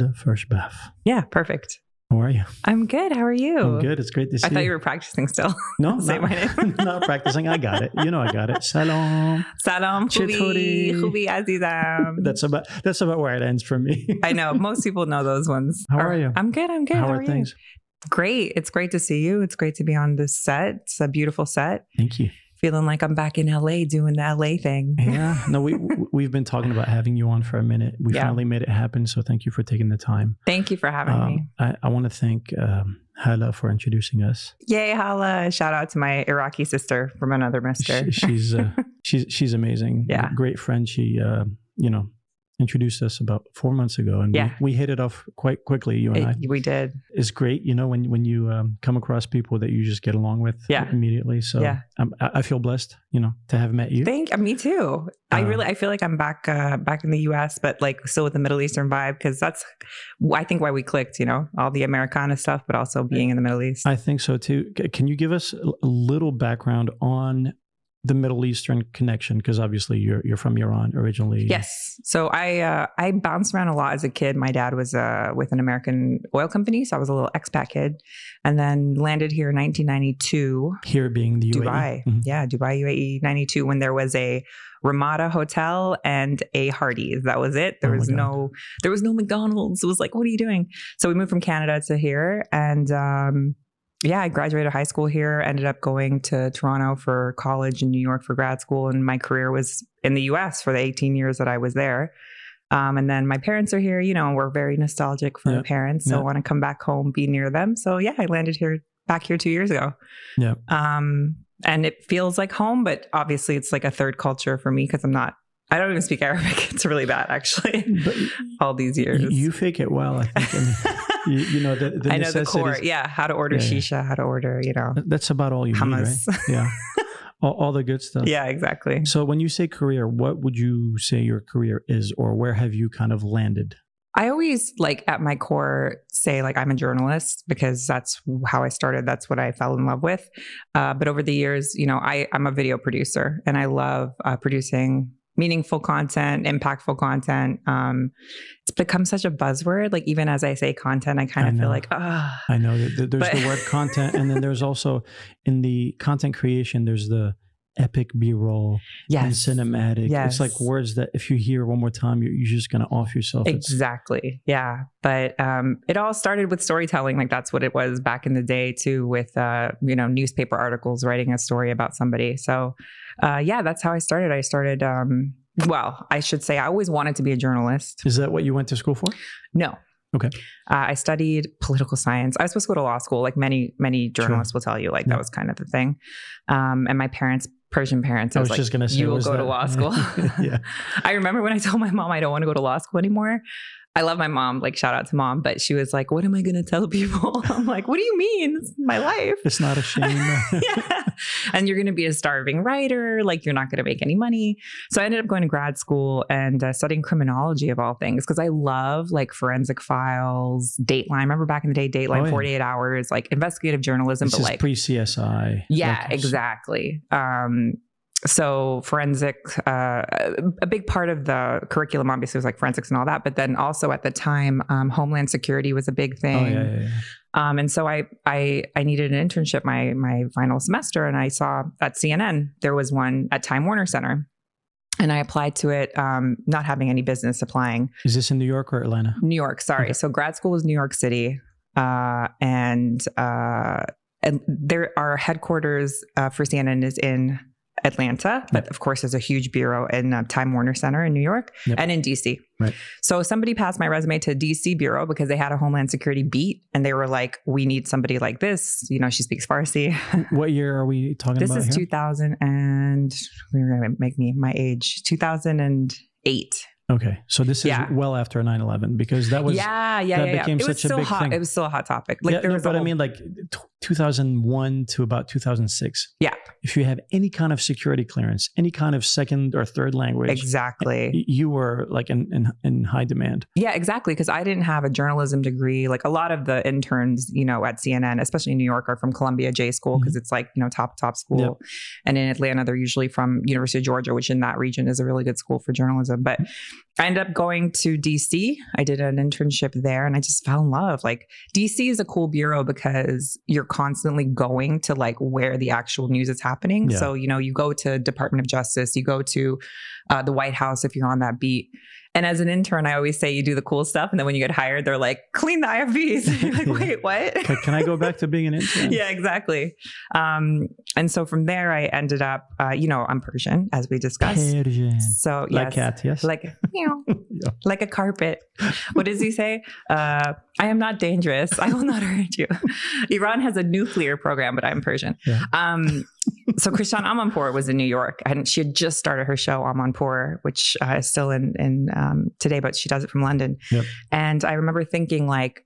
the first bath. Yeah, perfect. How are you? I'm good. How are you? I'm good. It's great to see you. I thought you. you were practicing still. no, Say not, my name. not practicing. I got it. You know, I got it. Salam. Salam, Chituri. Hubi, Azizam. That's about that's about where it ends for me. I know most people know those ones. How are you? I'm good. I'm good. How, How, are are things? Great. It's great to see you. It's great to be on this set. It's a beautiful set. Thank you. Feeling like I'm back in LA doing the LA thing. Yeah. No, we we- we've been talking about having you on for a minute. We Yeah. finally made it happen. So thank you for taking the time. Thank you for having me. Um, I, I want to thank um, Hala for introducing us. Yay, Hala! Shout out to my Iraqi sister from another mister. She, she's uh, she's she's amazing. Yeah. great friend. She uh, you know introduced us about four months ago, and Yeah. we, we hit it off quite quickly. You and I. We did. It's great, you know, when when you um, come across people that you just get along with Yeah. immediately. So Yeah. um, I, I feel blessed, you know, to have met you. Thank me too. I Uh, really I feel like I'm back uh, back in the US, but like still with the Middle Eastern vibe because that's I think why we clicked. You know, all the Americana stuff, but also being in the Middle East. I think so too. Can you give us a little background on the Middle Eastern connection? Because obviously you're you're from Iran originally. Yes. So I uh, I bounced around a lot as a kid. My dad was uh, with an American oil company, so I was a little expat kid, and then landed here in 1992. Here being the UAE. Dubai. Mhm. Yeah, Dubai UAE 92 when there was a Ramada hotel and a Hardee's. That was it. There Oh was no there was no McDonald's. It was like, what are you doing? So we moved from Canada to here and um yeah, I graduated high school here, ended up going to Toronto for college and New York for grad school and my career was in the US for the 18 years that I was there. Um, and then my parents are here, you know, we're very nostalgic for Yeah. parents. So Yeah. I want to come back home, be near them. So yeah, I landed here back here two years ago. Yeah. Um, and it feels like home, but obviously it's like a third culture for me because I'm not, I don't even speak Arabic. It's really bad actually. But All these years. you, you fake it well, I think. You, you know, the, the I know the core. Yeah. How to order Yeah, yeah. shisha, how to order, you know, That's about all you hummus. need, right? Yeah. all, all the good stuff. yeah, exactly. So when you say career, what would you say your career is, or where have you kind of landed? I always like at my core say like I'm a journalist because that's how I started. That's what I fell in love with. Uh, but over the years, you know, I I'm a video producer and I love uh, producing meaningful content, impactful content. Um, it's become such a buzzword. Like even as I say content, I kind of feel like ah. I know there's But- the word content, and then there's also in the content creation, there's the epic B-roll and Yes, cinematic. It's like words that if you hear one more time, you're, you're just gonna off yourself. It's- Exactly. Yeah. But um, it all started with storytelling. Like that's what it was back in the day too, with uh, you know, newspaper articles, writing a story about somebody. So uh, yeah, that's how I started. I started um, well, I should say I always wanted to be a journalist. Is that what you went to school for? No. Okay. Uh, I studied political science. I was supposed to go to law school, like many, many journalists will tell you, like Yeah. that was kind of the thing. Um, and my parents, Persian parents, I I was was, just gonna say, you will was go to law school. yeah. I remember when I told my mom I don't want to go to law school anymore. I love my mom, like shout out to mom, but she was like, "What am I going to tell people?" I'm like, "What do you mean? It's my life." It's not a shame. yeah. And you're going to be a starving writer, like you're not going to make any money. So I ended up going to grad school and uh, studying criminology of all things because I love like forensic files, Dateline. Remember back in the day, Dateline, Oh, yeah. 48 hours, like investigative journalism, this but like pre CSI. yeah, exactly. Um, so forensic, uh, a big part of the curriculum obviously was like forensics and all that, but then also at the time, um, Homeland Security was a big Oh thing. yeah, yeah, yeah. Um, and so I, I, I needed an internship my my final semester, and I saw at CNN there was one at Time Warner Center, and I applied to it, um, not having any business applying. Is this in New York or Atlanta? New York, sorry. Okay. So grad school was New York City, uh, and uh, and there our headquarters uh, for CNN is in Atlanta, but of course there's a huge bureau in uh, Time Warner Center in New York Yep. and in DC. Right. So somebody passed my resume to DC bureau because they had a Homeland Security beat, and they were like, "We need somebody like this." You know, she speaks Farsi. What year are we talking this about This is here? 2000 and we are gonna make me my age. 2008. Okay, so this is Yeah. well after 9/11 because that was yeah, yeah, that yeah. yeah. became It was such a still big hot. thing. It was still a hot topic. Like yeah, there no, was a but I mean, like 2001 to about 2006. Yeah. If you have any kind of security clearance, any kind of second or third language, exactly. you were like in, in, in high demand. Yeah, exactly. Because I didn't have a journalism degree. Like a lot of the interns, you know, at CNN, especially in New York, are from Columbia J School mm-hmm. because it's like you know top top school. Yep. And in Atlanta, they're usually from University of Georgia, which in that region is a really good school for journalism. But I ended up going to DC. I did an internship there, and I just fell in love. Like DC is a cool bureau because you're constantly going to like where the actual news is happening. Yeah. So you know, you go to Department of Justice, you go to uh, the White House if you're on that beat. And as an intern, I always say you do the cool stuff, and then when you get hired, they're like, "Clean the IFBs." Like, wait, what? Can, can I go back to being an intern? yeah, exactly. Um, and so from there, I ended up, uh, you know, I'm Persian, as we discussed. Persian. So Like yes, cat, yes. like meow, Yeah. like a carpet. What does he say? Uh, I am not dangerous. I will not hurt you. Iran has a nuclear program, but I'm Persian. Yeah. Um, so Christiane Amanpour was in New York, and she had just started her show Amanpour, which uh, is still in in um, today, but she does it from London. Yep. And I remember thinking like.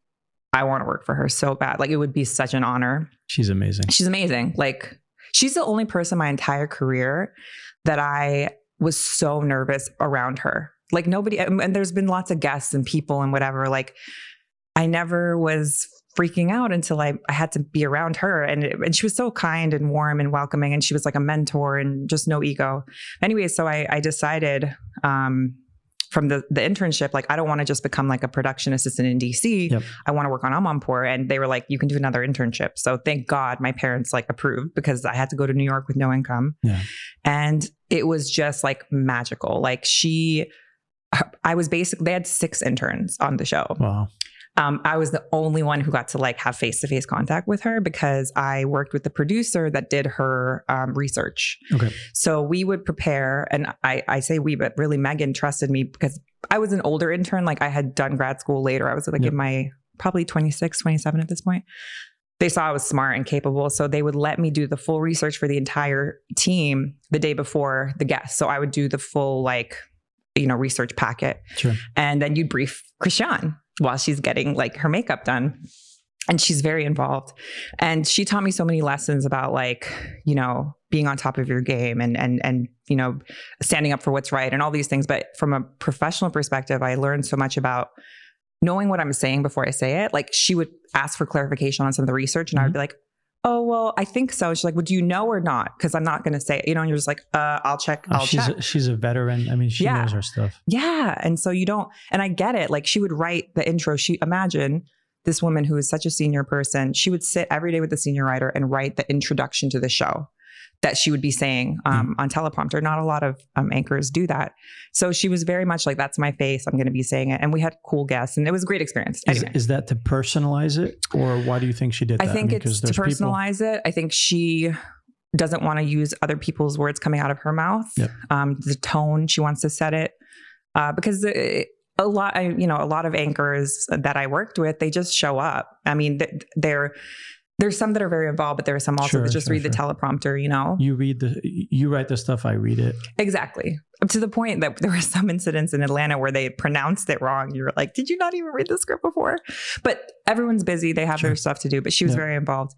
I want to work for her so bad. Like it would be such an honor. She's amazing. She's amazing. Like she's the only person my entire career that I was so nervous around her. Like nobody and there's been lots of guests and people and whatever like I never was freaking out until I, I had to be around her and it, and she was so kind and warm and welcoming and she was like a mentor and just no ego. Anyway, so I I decided um from the the internship like I don't want to just become like a production assistant in DC. Yep. I want to work on Amanpour. And they were like, you can do another internship. So thank God my parents like approved because I had to go to New York with no income. Yeah. And it was just like magical. Like she, I was basically, they had six interns on the show. Wow. Um, I was the only one who got to like have face to face contact with her because I worked with the producer that did her um, research. Okay. So we would prepare, and I, I say we, but really Megan trusted me because I was an older intern. Like I had done grad school later. I was like Yep. in my probably 26, 27 at this point. They saw I was smart and capable. So they would let me do the full research for the entire team the day before the guest. So I would do the full, like, you know, research packet. Sure. And then you'd brief Christiane while she's getting like her makeup done. And she's very involved. And she taught me so many lessons about like, you know, being on top of your game and and and you know, standing up for what's right and all these things. But from a professional perspective, I learned so much about knowing what I'm saying before I say it. Like she would ask for clarification on some of the research and I would mm-hmm. be like, Oh, well, I think so. She's like, Well, do you know or not? Because I'm not gonna say it. You know, and you're just like, uh, I'll check, Oh, I'll she's check. a, she's a veteran. I mean, she Yeah. knows her stuff. Yeah. And so you don't, and I get it. Like she would write the intro. She, imagine this woman who is such a senior person, she would sit every day with the senior writer and write the introduction to the show that she would be saying um, on teleprompter. Not a lot of um, anchors do that. So she was very much like, that's my face. I'm going to be saying it. And we had cool guests and it was a great experience. Is, Anyway. is that to personalize it, or why do you think she did that? I think mean, it's to there's people- personalize it. I think she doesn't want to use other people's words coming out of her mouth. Yep. Um, the tone she wants to set it uh, because it, a lot, I, you know, a lot of anchors that I worked with, they just show up. I mean, they're there's some that are very involved, but there are some also Sure, that just sure, read the teleprompter. You know, You read the, you write the stuff. I read it. exactly. To the point that there were some incidents in Atlanta where they pronounced it wrong. You were like, "Did you not even read the script before?" But everyone's busy; they have Sure. their stuff to do. But she was Yeah. very involved,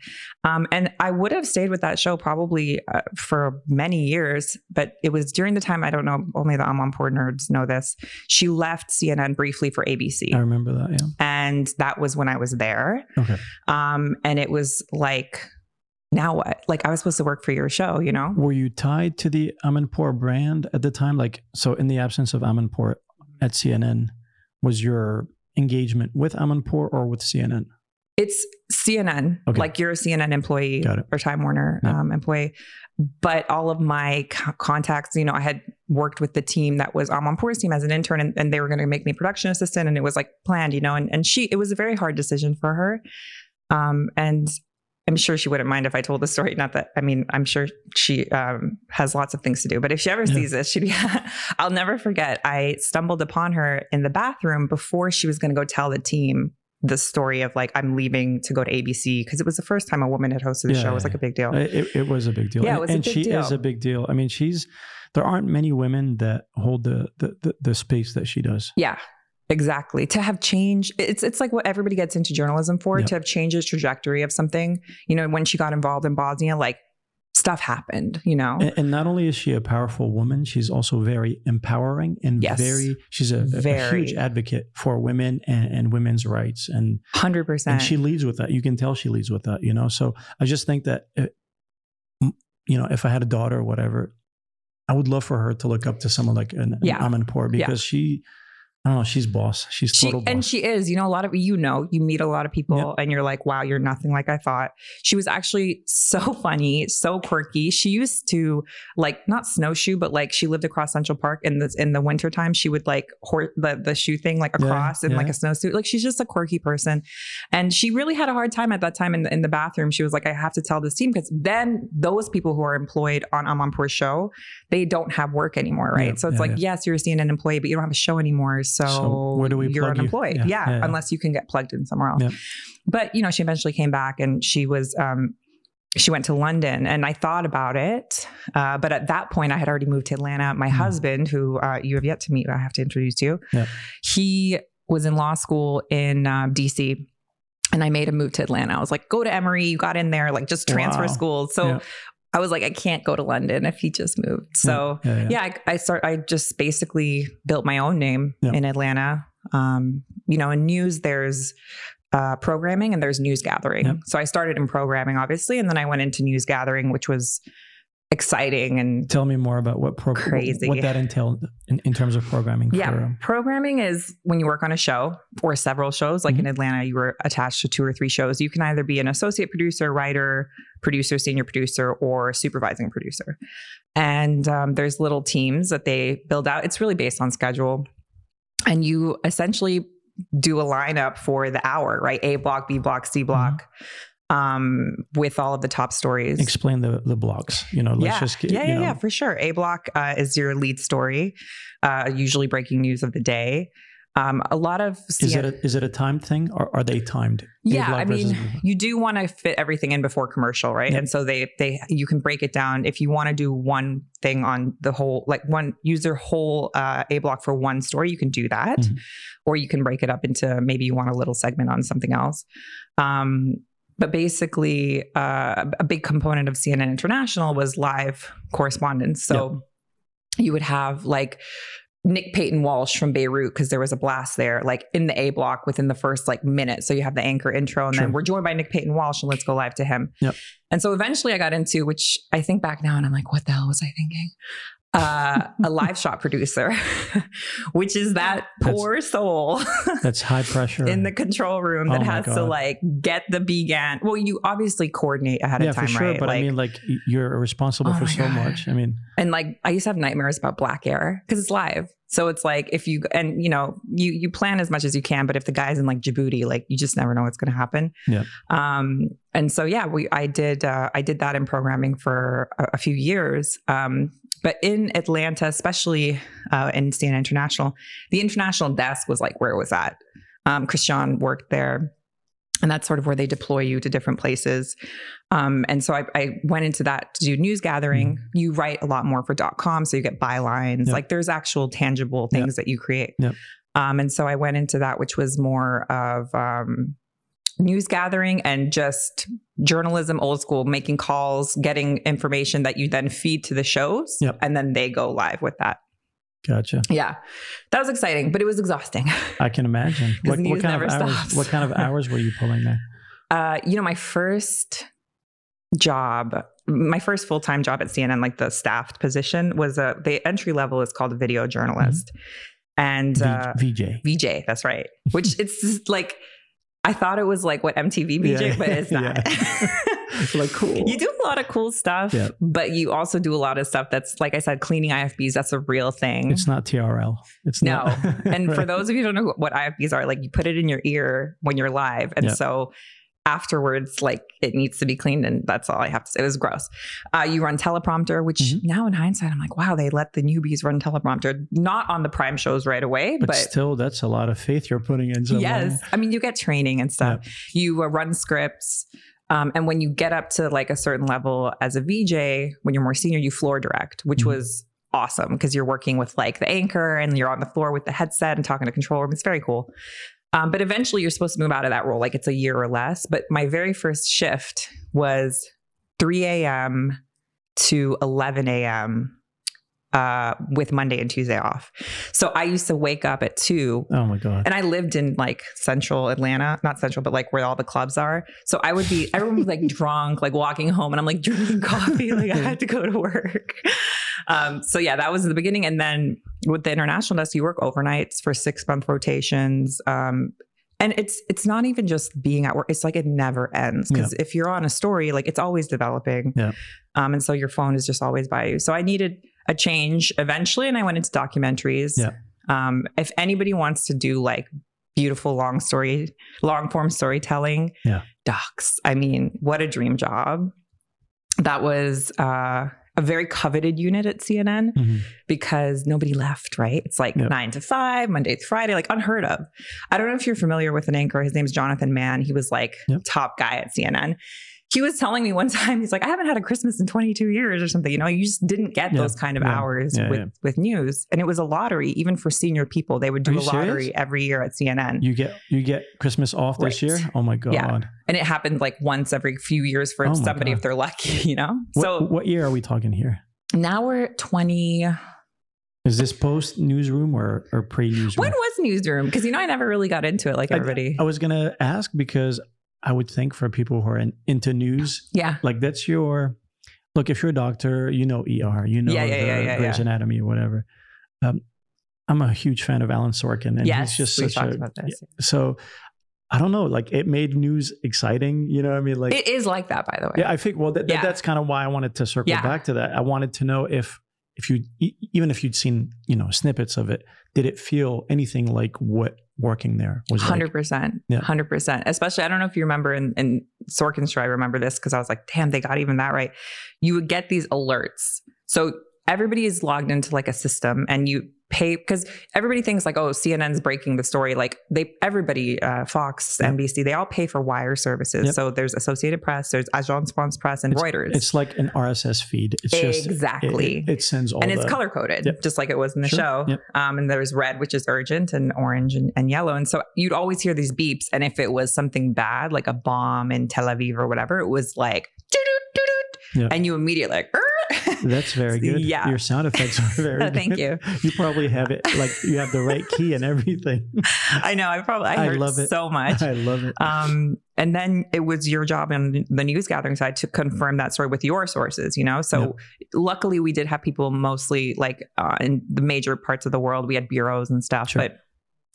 um, and I would have stayed with that show probably uh, for many years. But it was during the time I don't know. Only the Amanpour nerds know this. She left CNN briefly for ABC, I remember that. Yeah. and that was when I was there. Okay. Um, and it was like, now what? Like I was supposed to work for your show, you know? Were you tied to the Amanpour brand at the time? Like, so in the absence of Amanpour at CNN, was your engagement with Amanpour or with CNN? It's CNN. Okay. Like you're a CNN employee or Time Warner Yeah. um, employee. But all of my co- contacts, you know, I had worked with the team that was on Monpour's team as an intern, and, and they were going to make me production assistant, and it was like planned, you know. And and she, it was a very hard decision for her, um, and I'm sure she wouldn't mind if I told the story. Not that I mean, I'm sure she um, has lots of things to do, but if she ever Yeah. sees this, she'd be. I'll never forget. I stumbled upon her in the bathroom before she was going to go tell the team the story of like I'm leaving to go to ABC because it was the first time a woman had hosted the Yeah, show. It was like a big deal. It, it- was a big deal. Yeah, it And- a big she deal. is a big deal. I mean, she's there aren't many women that hold the the, the, the space that she does. Yeah. Exactly. To have changed, it's it's like what everybody gets into journalism for. Yep. To have changed the trajectory of something. You know, when she got involved in Bosnia, like stuff happened. You know, And, and not only is she a powerful woman, she's also very empowering and Yes. very. She's a, a- a huge advocate for women and, and women's rights, and hundred and percent. And she leads with that. You can tell she leads with that. You know, so I just think that, uh, m- you know, if I had a daughter or whatever, I would love for her to look up to someone like an, an Yeah. Amanpour Yeah. because she, I don't know, she's boss. She's She, total boss. and she is, you know, a lot of you know, you meet a lot of people Yep. and you're like, wow, you're nothing like I thought. She was actually so funny, so quirky. She used to like not snowshoe, but like she lived across Central Park in the in the wintertime. She would like hor- the the shoe thing like Yeah, across in like a snowsuit. Like she's just a quirky person. And she really had a hard time at that time in the in the bathroom. She was like, I have to tell this team because then those people who are employed on Amanpour's show, they don't have work anymore, right? Yeah, so it's yeah, like, yeah. yes, you're a CNN employee, but you don't have a show anymore. So, So where do we you're plug you? unemployed. Yeah, Yeah, yeah, unless you can get plugged in somewhere else. But you know, she eventually came back and she was um she went to London and I thought about it. Uh, but at that point I had already moved to Atlanta. My Mm. husband, who uh, you have yet to meet, I have to introduce you. He was in law school in um, DC. And I made a move to Atlanta. I was like, go to Emory. You got in there, like just transfer Wow. schools. So Yeah. I was like, I can't go to London if he just moved. So yeah, yeah. yeah, I, I start. I just basically built my own name Yeah. in Atlanta. Um, you know, in news, there's uh, programming and there's news gathering. So I started in programming, obviously, and then I went into news gathering, which was exciting and Tell me more about what program, Crazy. what that entailed in, in terms of programming. yeah. For, um, Programming is when you work on a show or several shows. Like in Atlanta, you were attached to two or three shows. You can either be an associate producer, writer, producer, senior producer, or supervising producer. And um, there's little teams that they build out. It's really based on schedule. And you essentially do a lineup for the hour, right? A block, B block, C block, um, with all of the top stories. explain the the blocks. You know, let's yeah. just get, yeah, you yeah, know, yeah, for sure. A block uh, is your lead story, uh, usually breaking news of the day. Um, a lot of Is it a, is it a timed thing or are they timed? Yeah, I mean, block. you do want to fit everything in before commercial, right? Yep. And so they they you can break it down if you want to do one thing on the whole, like one use their whole uh, a block for one story, you can do that, Mhm. or you can break it up into maybe you want a little segment on something else. Um, but basically, uh, a big component of CNN International was live correspondents. So you would have like Nick Paton Walsh from Beirut because there was a blast there, like in the A block within the first like minute. So you have the anchor intro, and Sure. then we're joined by Nick Paton Walsh, and let's go live to him. Yep. And so eventually I got into, which I think back now, and I'm like, what the hell was I thinking? Uh, a live shot producer, which is that That's- poor soul That's high pressure. in the control room that Oh has to like get the began. Well, you obviously coordinate ahead yeah, of time, for sure. right? But I mean, like you're responsible Oh for so God. much. I mean, and like I used to have nightmares about black air because it's live. So it's like if you and you know you you plan as much as you can, but if the guy's in like Djibouti, like you just never know what's going to happen. Yeah. Um. And so yeah, we I did uh, I did that in programming for a, a few years. Um. But in Atlanta, especially uh, in CNN International, the international desk was like where it was at. Um, Christiane worked there. And that's sort of where they deploy you to different places. Um, and so I, I went into that to do news gathering. You write a lot more for dot .com, so you get bylines. Yep. Like there's actual tangible Yep. things that you create. Yep. Um, and so I went into that, which was more of um, news gathering and just journalism, old school, making calls, getting information that you then feed to the shows, Yep. and then they go live with that. Gotcha. Yeah, that was exciting, but it was exhausting. I can imagine. What, what kind of never hours? stops. What kind of hours were you pulling there? Uh, you know, my first job, my first full time job at CNN, like the staffed position, was a the entry level is called a video journalist, and V- uh, VJ. VJ. That's right. Which it's just like I thought it was like what MTV VJ, Yeah. but it's not. like cool. You do a lot of cool stuff, Yeah. but you also do a lot of stuff that's, like I said, cleaning IFBs. That's a real thing. It's not TRL. It's No. not. and for those of you who don't know what IFBs are, like you put it in your ear when you're live. And Yeah. so afterwards, like it needs to be cleaned. And that's all I have to say. It was gross. Uh, you run teleprompter, which Mhm. now in hindsight, I'm like, wow, they let the newbies run teleprompter, not on the prime shows right away, but, but, still, that's a lot of faith you're putting in. someone. yes. I mean, you get training and stuff. You uh, run scripts. Um, and when you get up to like a certain level as a VJ, when you're more senior, you floor direct, which Mhm. was awesome because you're working with like the anchor and you're on the floor with the headset and talking to control room. It's very cool. Um, but eventually you're supposed to move out of that role, like it's a year or less. But my very first shift was 3 a.m. to 11 a.m. Uh, with Monday and Tuesday off. So I used to wake up at two. Oh my god! And I lived in like central Atlanta, not central, but like where all the clubs are. So I would be, everyone was like drunk, like walking home, and I'm like drinking coffee, like I had to go to work. Um, so yeah, that was the beginning. And then with the international desk, you work overnights for six month rotations. Um, and it's it's not even just being at work it's like it never ends because yeah. if you're on a story like it's always developing yeah. um, and so your phone is just always by you so i needed a change eventually and i went into documentaries yeah. um, if anybody wants to do like beautiful long story long form storytelling yeah docs i mean what a dream job that was uh a very coveted unit at CNN mm-hmm. because nobody left, right? It's like Yep. nine to five, Monday to Friday, like unheard of. I don't know if you're familiar with an anchor. His name's Jonathan Mann. He was like Yep. top guy at CNN. He was telling me one time, he's like, I haven't had a Christmas in 22 years or something. You know, you just didn't get Yeah. those kind of Yeah. hours Yeah, with, with news. And it was a lottery, even for senior people. They would do a lottery serious? every year at CNN. You get you get Christmas off this Right. year? Oh my god! Yeah. and it happened like once every few years for Oh somebody God. if they're lucky, you know? What, so what year are we talking here? now we're 20. Is this post newsroom or or pre newsroom? When was Newsroom? Because you know I never really got into it like I- everybody. I was gonna ask because I would think for people who are in, into news, yeah. like that's your look. If you're a doctor, you know ER, you know Yeah, yeah, the yeah, yeah, Grey's yeah. Anatomy or whatever. Um, I'm a huge fan of Alan Sorkin, and yes. he's just such a about this. so. I don't know, like it made news exciting. You know what I mean? Like it is like that, by the way. Yeah, I think. Well, that, that- Yeah. that's kind of why I wanted to circle Yeah. back to that. I wanted to know if, if you, even if you'd seen, you know, snippets of it, did it feel anything like what working there was? Hundred percent, Yeah. hundred percent. Especially, I don't know if you remember, in, in Sorkin's show, I remember this because I was like, "Damn, they got even that right." You would get these alerts, so everybody is logged into like a system, and you pay because everybody thinks like, "Oh, CNN's breaking the story." Like they, everybody, uh, Fox, Yep. NBC, they all pay for wire services. Yep. So there's Associated Press, there's Agence France Presse, and Reuters. It's like an RSS feed. It's just exactly. It, it sends all and it's color coded, Yep. just like it was in the Sure. show. Um, and there's red, which is urgent, and orange and, and yellow. And so you'd always hear these beeps. And if it was something bad, like a bomb in Tel Aviv or whatever, it was like. And you immediately like. That's very good. Yeah. Your sound effects are very good. Thank you. You probably have it like you have the right key and everything. I know. I probably, I, I love it. so much. I love it. Um, and then it was your job on the news gathering side to confirm that story with your sources, you know? So luckily we did have people mostly like uh, in the major parts of the world. We had bureaus and stuff, Sure. but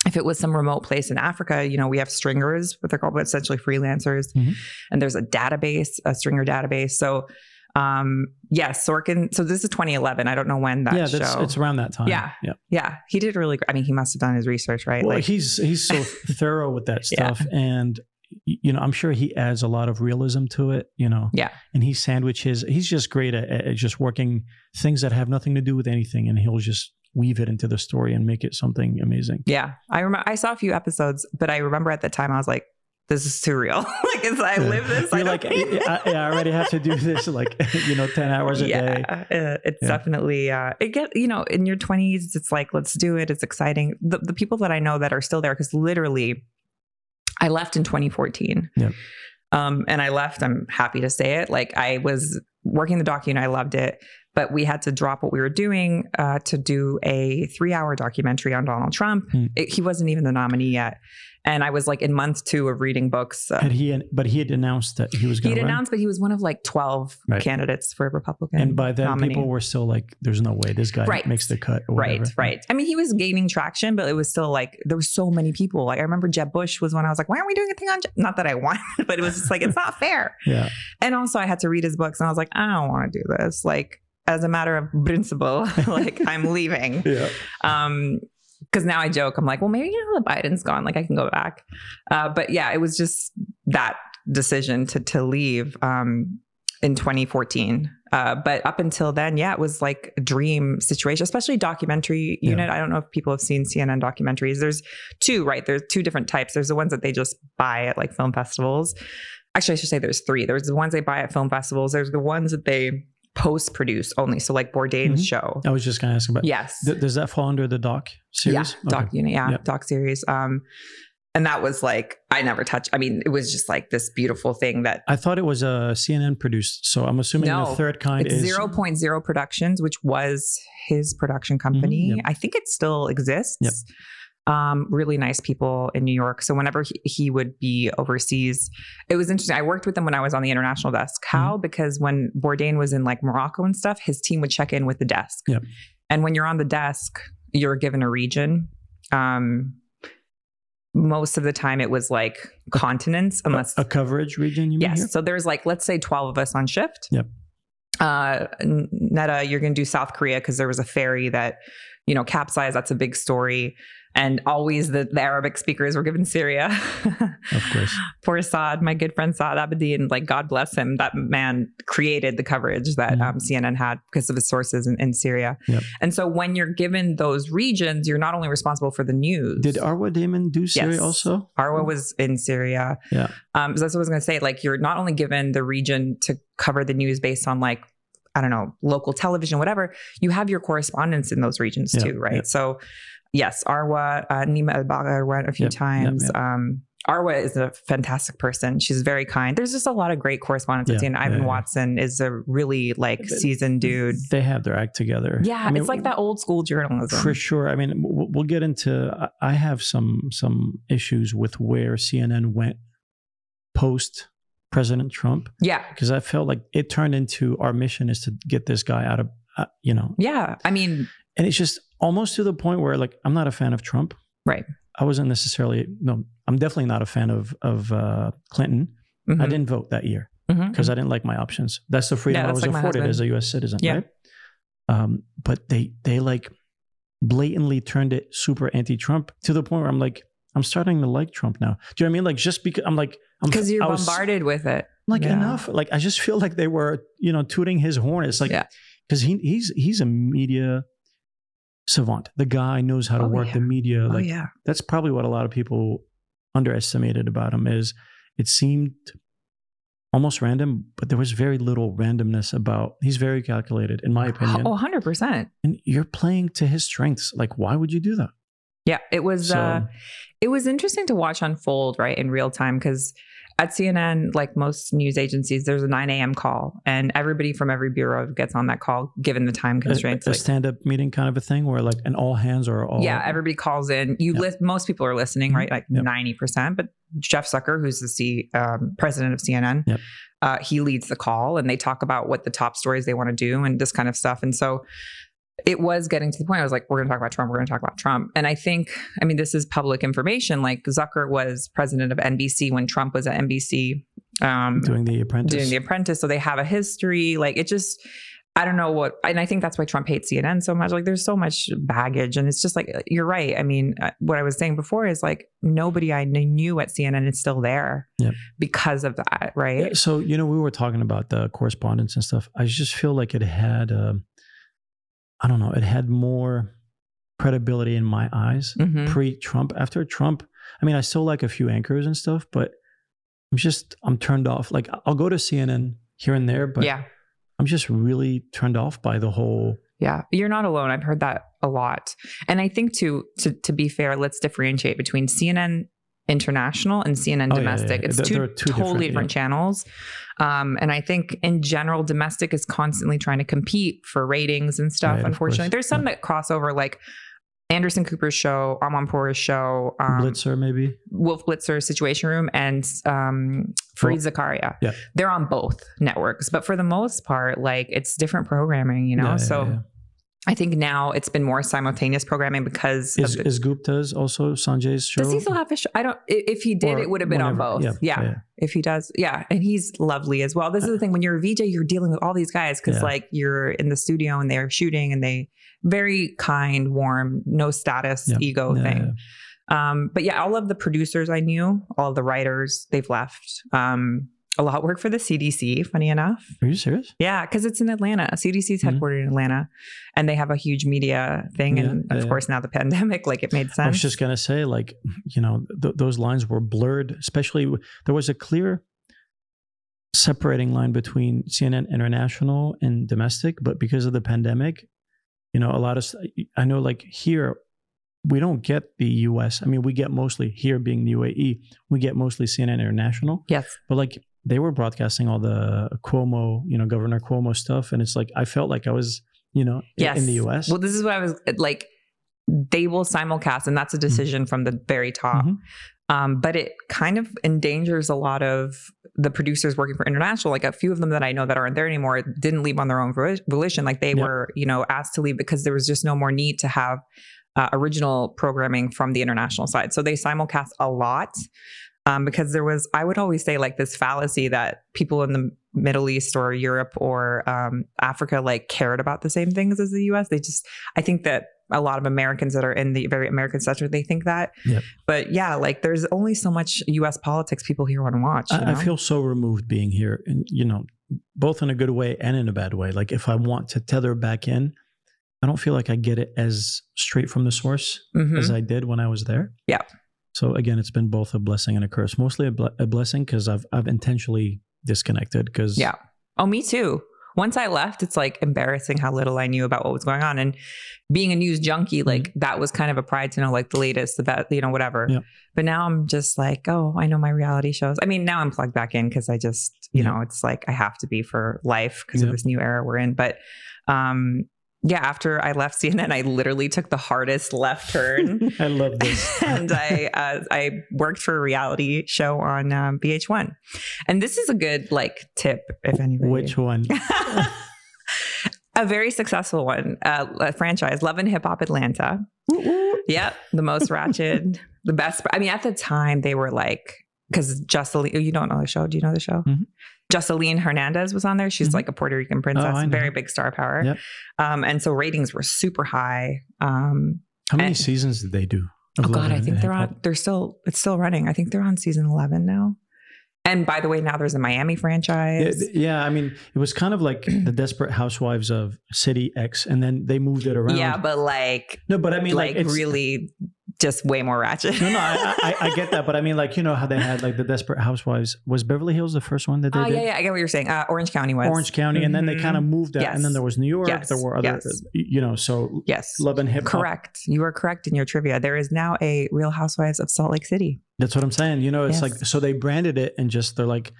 if it was some remote place in Africa, you know, we have stringers, what they're called, but essentially freelancers. Mhm. And there's a database, a stringer database. So, um, yes, Sorkin. So this is 2011. I don't know when that yeah, that's show. it's around that time. Yeah. yeah. yeah, he did really. I mean, he must have done his research, right? Well, like, he's he's so thorough with that Yeah. stuff, and you know, I'm sure he adds a lot of realism to it. You know, Yeah. and he sandwiches. He's just great at, at just working things that have nothing to do with anything, and he'll just weave it into the story and make it something amazing. Yeah, I remember. I saw a few episodes, but I remember at the time I was like, "This is too real. like, it's, I Yeah. live this. I You're don't like, I, I I already have to do this, like you know, ten hours a day. yeah, uh, it's Yeah. definitely uh, it get you know in your twenties. It's like let's do it. It's exciting. The the people that I know that are still there because literally, I left in 2014. Yep. Um, and I left. I'm happy to say it. Like I was working the docu and I loved it, but we had to drop what we were doing uh, to do a three hour documentary on Donald Trump. Hmm. It, he wasn't even the nominee yet. And I was like in month two of reading books. Uh, Had he, but he had announced that he was going he'd run, announced, but he was one of like 12 Right. candidates for a Republican. and by then nominee. people were still like, "There's no way this guy Right. makes the cut." Or Right, whatever. right. I mean, he was gaining traction, but it was still like there were so many people. Like I remember Jeb Bush was when I was like, "Why aren't we doing a thing on?" Jeb? Not that I wanted, but it was just like it's not fair. Yeah, And also, I had to read his books, and I was like, I don't want to do this. Like as a matter of principle, like I'm leaving. yeah. Um, because now I joke, I'm like, well, maybe you know, the Biden's gone, like I can go back. Uh, but yeah, it was just that decision to to leave um, in 2014. Uh, but up until then, yeah, it was like a dream situation, especially documentary Yeah. unit. I don't know if people have seen CNN documentaries. There's two, right? There's two different types. There's the ones that they just buy at like film festivals. Actually, I should say there's three. There's the ones they buy at film festivals. There's the ones that they post produce only. So like Bourdain's Mhm. show. I was just gonna ask about. Yes. Th- does that fall under the doc series? Yeah, doc, Okay. know, yeah, Yeah. doc series. Um, and that was like I never touched. I mean, it was just like this beautiful thing that I thought it was a CNN produced, so I'm assuming No, the third kind it's is zero point zero Productions, which was his production company. Mm-hmm, yep. I think it still exists. Yep. Um, really nice people in New York. So whenever he, he would be overseas, it was interesting. I worked with him when I was on the international desk. How? Mm-hmm. Because when Bourdain was in like Morocco and stuff, his team would check in with the desk. Yep. And when you're on the desk, you're given a region. Um, most of the time, it was like continents, unless a, a coverage region. Yes. here? So there's like, let's say 12 of us on shift. Yep. Uh, Netta, you're going to do South Korea because there was a ferry that, you know, capsized. That's a big story. And always the, the Arabic speakers were given Syria. Of course. Poor Saad, my good friend Saad Abedin, like God bless him. That man created the coverage that Yeah. um, CNN had because of his sources in, in Syria. Yep. And so when you're given those regions, you're not only responsible for the news. Did Arwa Damon do Syria Yes. also? Arwa was in Syria. Yeah. Um, so that's what I was going to say. Like, you're not only given the region to cover the news based on like, I don't know, local television, whatever. You have your correspondents in those regions Yeah, too, right? yeah. So, yes, Arwa, uh, Nima Elbagir went a few Yep, yep, times. yep. Um, Arwa is a fantastic person. She's very kind. There's just a lot of great correspondents. Yeah, and Ivan yeah. Watson is a really like seasoned dude. They have their act together. Yeah, I mean, it's like that old school journalism. For sure. I mean, we'll get into. I- I have some some issues with where CNN went post President Trump yeah, because I felt like it turned into our mission is to get this guy out of, uh, you know, yeah. I mean, and it's just almost to the point where like I'm not a fan of Trump. Right. I wasn't necessarily no. I'm definitely not a fan of of uh, Clinton. I mhm, didn't vote that year because I didn't like my options. That's the freedom Yeah, I was like afforded as a U.S. citizen, Yeah. right? Um, but they they like blatantly turned it super anti-Trump to the point where I'm like, I'm starting to like Trump now. Do you know what I mean? Like just because I'm like, I'm because you're I was- bombarded with it. like Yeah. enough. Like I just feel like they were, you know, tooting his horn. It's like Yeah. because he he's he's a media savant. The guy knows how to Oh, work yeah. the media. oh Like yeah. that's probably what a lot of people underestimated about him is it seemed almost random, but there was very little randomness about he's very calculated, in my opinion. Oh, 100%. And you're playing to his strengths. Like, why would you do that? Yeah, it was So uh it was interesting to watch unfold, right, in real time because at CNN, like most news agencies, there's a 9 a.m. call, and everybody from every bureau gets on that call given the time a, constraints. a like- stand-up meeting kind of a thing where like and all hands are all yeah, everybody calls in. You list most people are listening, Mhm. right? Like Yep. ninety percent. But Jeff Zucker, who's the C, um, president of CNN, Yep. uh, he leads the call, and they talk about what the top stories they want to do and this kind of stuff. And so it was getting to the point. I was like, we're going to talk about Trump. We're going to talk about Trump. And I think, I mean, this is public information. Like Zucker was president of NBC when Trump was at NBC. Um, doing the apprentice. doing The Apprentice. So they have a history. Like it just, I don't know what, and I think that's why Trump hates CNN so much. Like there's so much baggage, and it's just like you're right. I mean, uh, what I was saying before is like nobody I knew at CNN is still there Yep. because of that, right? Yeah, so you know we were talking about the correspondents and stuff. I just feel like it had, um, I don't know, it had more credibility in my eyes Mhm. pre-Trump. After Trump, I mean, I still like a few anchors and stuff, but I'm just I'm turned off. Like I'll go to CNN here and there, but yeah, I'm just really turned off by the whole. yeah. You're not alone. I've heard that a lot, and I think to to to be fair, let's differentiate between CNN international and CNN Oh, yeah, yeah, domestic. yeah. It's two, two totally different- different, channels. Um, and I think in general, domestic is constantly trying to compete for ratings and stuff. Right, unfortunately, there's some that cross over, like Anderson Cooper's show, Amanpour's show, um, Blitzer, maybe. Wolf Blitzer, Situation Room, and um, Fareed Zakaria. Yeah. They're on both networks, but for the most part, like it's different programming, you know. Yeah, so yeah. I think now it's been more simultaneous programming because Is, the, is Gupta's also Sanjay's show? does he still have a show? I don't. If he did, Or it would have been on both. yeah, Yeah, yeah. If he does, yeah, and he's lovely as well. This is the thing when you're a VJ, you're dealing with all these guys because Yeah. like you're in the studio and they're shooting and they very kind, warm, no status, ego thing. Um, but yeah, all of the producers I knew, all of the writers, they've left. Um, a lot work for the CDC, funny enough. Are you serious? Yeah, because it's in Atlanta. CDC is Mhm. headquartered in Atlanta, and they have a huge media thing. Yeah, and of yeah. course, now the pandemic, like it made sense. I was just gonna say, like, you know, th- those lines were blurred. Especially, w- there was a clear separating line between CNN international and domestic, but because of the pandemic, you know, a lot of I know like here we don't get the US. I mean, we get mostly here being the UAE, we get mostly CNN international. Yes. But like they were broadcasting all the Cuomo, you know, Governor Cuomo stuff and it's like I felt like I was, you know, yes. in the US. Well, this is what I was like they will simulcast and that's a decision mm-hmm. from the very top. Mm-hmm. Um, but it kind of endangers a lot of the producers working for international. Like a few of them that I know that aren't there anymore didn't leave on their own volition. Like they yep. were, you know, asked to leave because there was just no more need to have uh, original programming from the international side. So they simulcast a lot um, because there was, I would always say, like this fallacy that people in the Middle East or Europe or um, Africa like cared about the same things as the US. They just, I think that a lot of Americans that are in the very American sector, they think that. Yep. But yeah, like there's only so much U.S. politics people here want to watch. I, I, feel so removed being here, and you know, both in a good way and in a bad way. Like if I want to tether back in, I don't feel like I get it as straight from the source mm-hmm. as I did when I was there. Yeah. So again, it's been both a blessing and a curse. Mostly a, ble- a blessing because I've I've intentionally disconnected because yeah. Oh, me too once I left, it's like embarrassing how little I knew about what was going on. And being a news junkie, mm-hmm. like that was kind of a pride to know like the latest, the best, you know, whatever. Yeah. But now I'm just like, oh, I know my reality shows. I mean, now I'm plugged back in because I just, you yeah. know, it's like I have to be for life because yeah. of this new era we're in. But um, yeah, after I left CNN, I literally took the hardest left turn. I love this. and I uh, I worked for a reality show on um, VH1, and this is a good like tip if anybody. Which one? a very successful one, uh, a franchise, Love and Hip Hop Atlanta. yep, the most ratchet, the best. I mean, at the time they were like because Joseline, you don't know the show. Do you know the show? Mm-hmm. Joseline Hernandez was on there. She's mm-hmm. like a Puerto Rican princess, oh, very big star power. Yep. Um, and so ratings were super high. Um, How many and, seasons did they do? Oh God, I think they're on. They're still. It's still running. I think they're on season eleven now. And by the way, now there's a Miami franchise. Yeah, yeah, I mean, it was kind of like the Desperate Housewives of City X, and then they moved it around. Yeah, but like, no, but I mean, like, like really just way more ratchet. no, no, I, I, I, get that, but I mean, like you know how they had like the Desperate Housewives. Was Beverly Hills the first one that they uh, did? Yeah, yeah, I get what you're saying. Uh, Orange County was Orange County, mm-hmm. and then they kind of mm-hmm. moved that, yes. and then there was New York. Yes. There were other, yes. you know, so yes, Love and Hip. Correct, you are correct in your trivia. There is now a Real Housewives of Salt Lake City. That's what I'm saying. You know, it's yes. like so they branded it and just they're like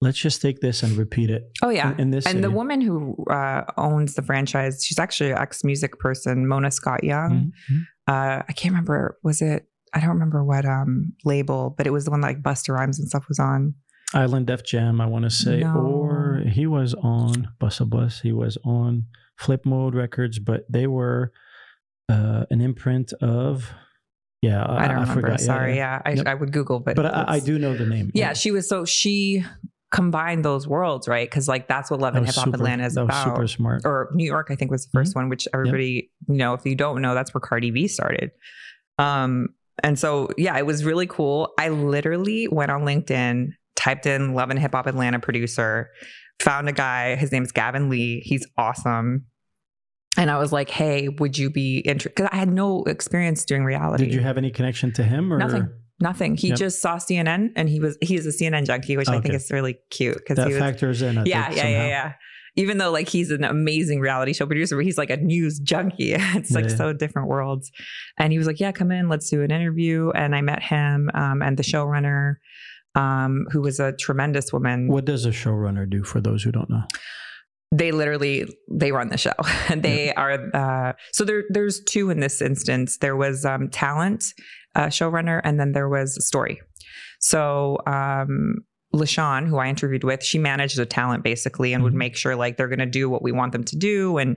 let's just take this and repeat it. Oh yeah, in, in this and city. the woman who uh, owns the franchise, she's actually an ex music person, Mona Scott Young. Mm-hmm. Uh, I can't remember. Was it? I don't remember what um, label, but it was the one that, like Busta Rhymes and stuff was on. Island Def Jam, I want to say, no. or he was on Busta Bus. He was on Flip Mode Records, but they were uh, an imprint of yeah, I, I don't I remember. Forgot. Sorry, yeah, yeah. I, yep. I, would Google, but but I, I, do know the name. Yeah, yeah, she was so she combined those worlds, right? Because like that's what Love and Hip Hop Atlanta is about. super smart. Or New York, I think was the 1st mm-hmm. one, which everybody, yep. you know, if you don't know, that's where Cardi B started. Um, and so yeah, it was really cool. I literally went on LinkedIn, typed in Love and Hip Hop Atlanta producer, found a guy. His name's Gavin Lee. He's awesome. And I was like, "Hey, would you be interested?" Because I had no experience doing reality. Did you have any connection to him or nothing? Nothing. He yep. just saw CNN, and he was he's a CNN junkie, which okay. I think is really cute because that he was, factors in. I yeah, yeah, yeah, yeah. Even though like he's an amazing reality show producer, but he's like a news junkie. it's like yeah. so different worlds. And he was like, "Yeah, come in, let's do an interview." And I met him um, and the showrunner, um, who was a tremendous woman. What does a showrunner do for those who don't know? they literally they run the show and they yeah. are uh, so there there's two in this instance there was um, talent uh, showrunner and then there was a story so um, LaShawn, who I interviewed with, she managed the talent basically and mm-hmm. would make sure like they're going to do what we want them to do and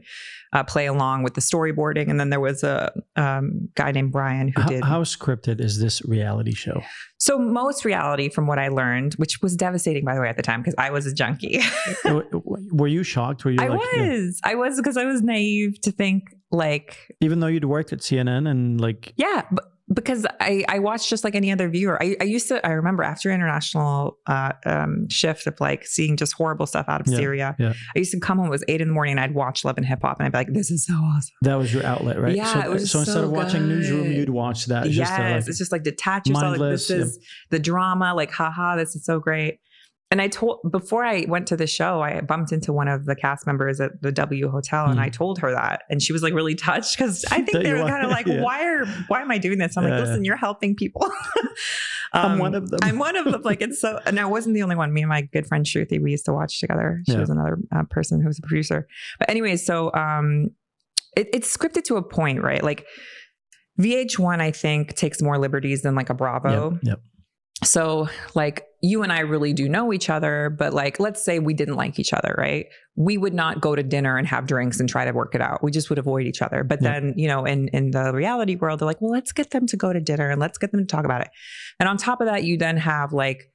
uh, play along with the storyboarding. And then there was a um, guy named Brian who how, did. How scripted is this reality show? So most reality, from what I learned, which was devastating by the way at the time because I was a junkie. Were you shocked? Were you? I like, was. Yeah. I was because I was naive to think like. Even though you'd worked at CNN and like. Yeah, but because I, I watched just like any other viewer. I, I used to, I remember after international uh, um, shift of like seeing just horrible stuff out of yeah, Syria, yeah. I used to come home, it was eight in the morning and I'd watch Love and Hip Hop and I'd be like, this is so awesome. That was your outlet, right? Yeah. So, it was so, so instead of watching Newsroom, you'd watch that. Yes. Just like, it's just like detach yourself. Like, this is the drama, like, haha, this is so great. And I told before I went to the show, I bumped into one of the cast members at the W Hotel, and Mm. I told her that, and she was like really touched because I think they were kind of like, yeah. "Why are why am I doing this?" I'm Yeah. like, "Listen, you're helping people." I'm Um, one of them. I'm one of them. Like it's so, and I wasn't the only one. Me and my good friend Shruti, we used to watch together. She was another uh, person who was a producer. But anyways, so um, it, it's scripted to a point, right? Like VH1, I think takes more liberties than like a Bravo. Yep, yep. So, like, you and I really do know each other, but like, let's say we didn't like each other, right? We would not go to dinner and have drinks and try to work it out. We just would avoid each other. But Yeah. then, you know, in in the reality world, they're like, well, let's get them to go to dinner and let's get them to talk about it. And on top of that, you then have like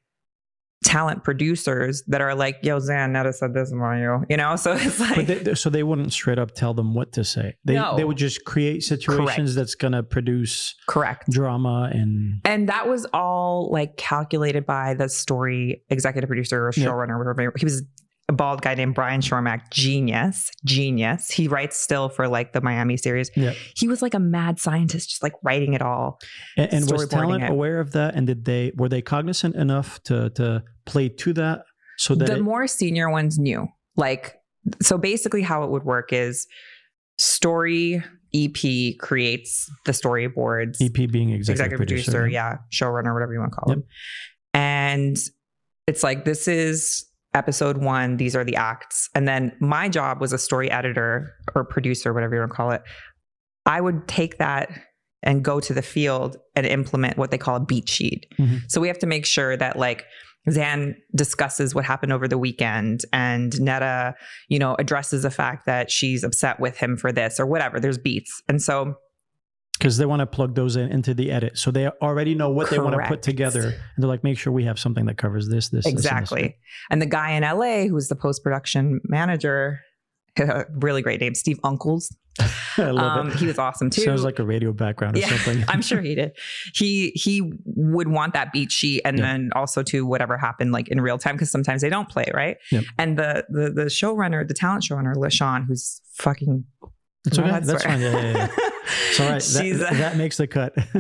talent producers that are like, yo, Zan, Netta said this about you, you know? So it's like, But they, so they wouldn't straight up tell them what to say. They No. they would just create situations that's gonna produce correct. drama and And that was all like calculated by the story executive producer or showrunner, whatever. He was a bald guy named Brian Shormack. Genius, genius. He writes still for like the Miami series. Yeah. He was like a mad scientist, just like writing it all. and, and was talent it. aware of that and did they were they cognizant enough to to play to that so that the it, more senior ones knew. Like, so basically, how it would work is story EP creates the storyboards. EP being executive, executive producer, yeah, showrunner, whatever you want to call Yep. him. And it's like this is episode one. These are the acts, and then my job was a story editor or producer, whatever you want to call it. I would take that and go to the field and implement what they call a beat sheet. Mhm. So we have to make sure that like Zan discusses what happened over the weekend and Netta, you know, addresses the fact that she's upset with him for this or whatever. There's beats. And so because they want to plug those in into the edit so they already know what they want to put together and they're like make sure we have something that covers this this this, and this. Exactly. And the guy in LA who's the post production manager, really great name, Steve Uncles. I love Um, it he was awesome too. sounds like a radio background or Yeah, something I'm sure he did. He he would want that beat sheet and Yeah. then also to whatever happened like in real time because sometimes they don't play right. And the the the showrunner, the talent showrunner, LaShawn, who's fucking it's okay that's fine yeah, yeah, yeah. It's all right. That, that makes the cut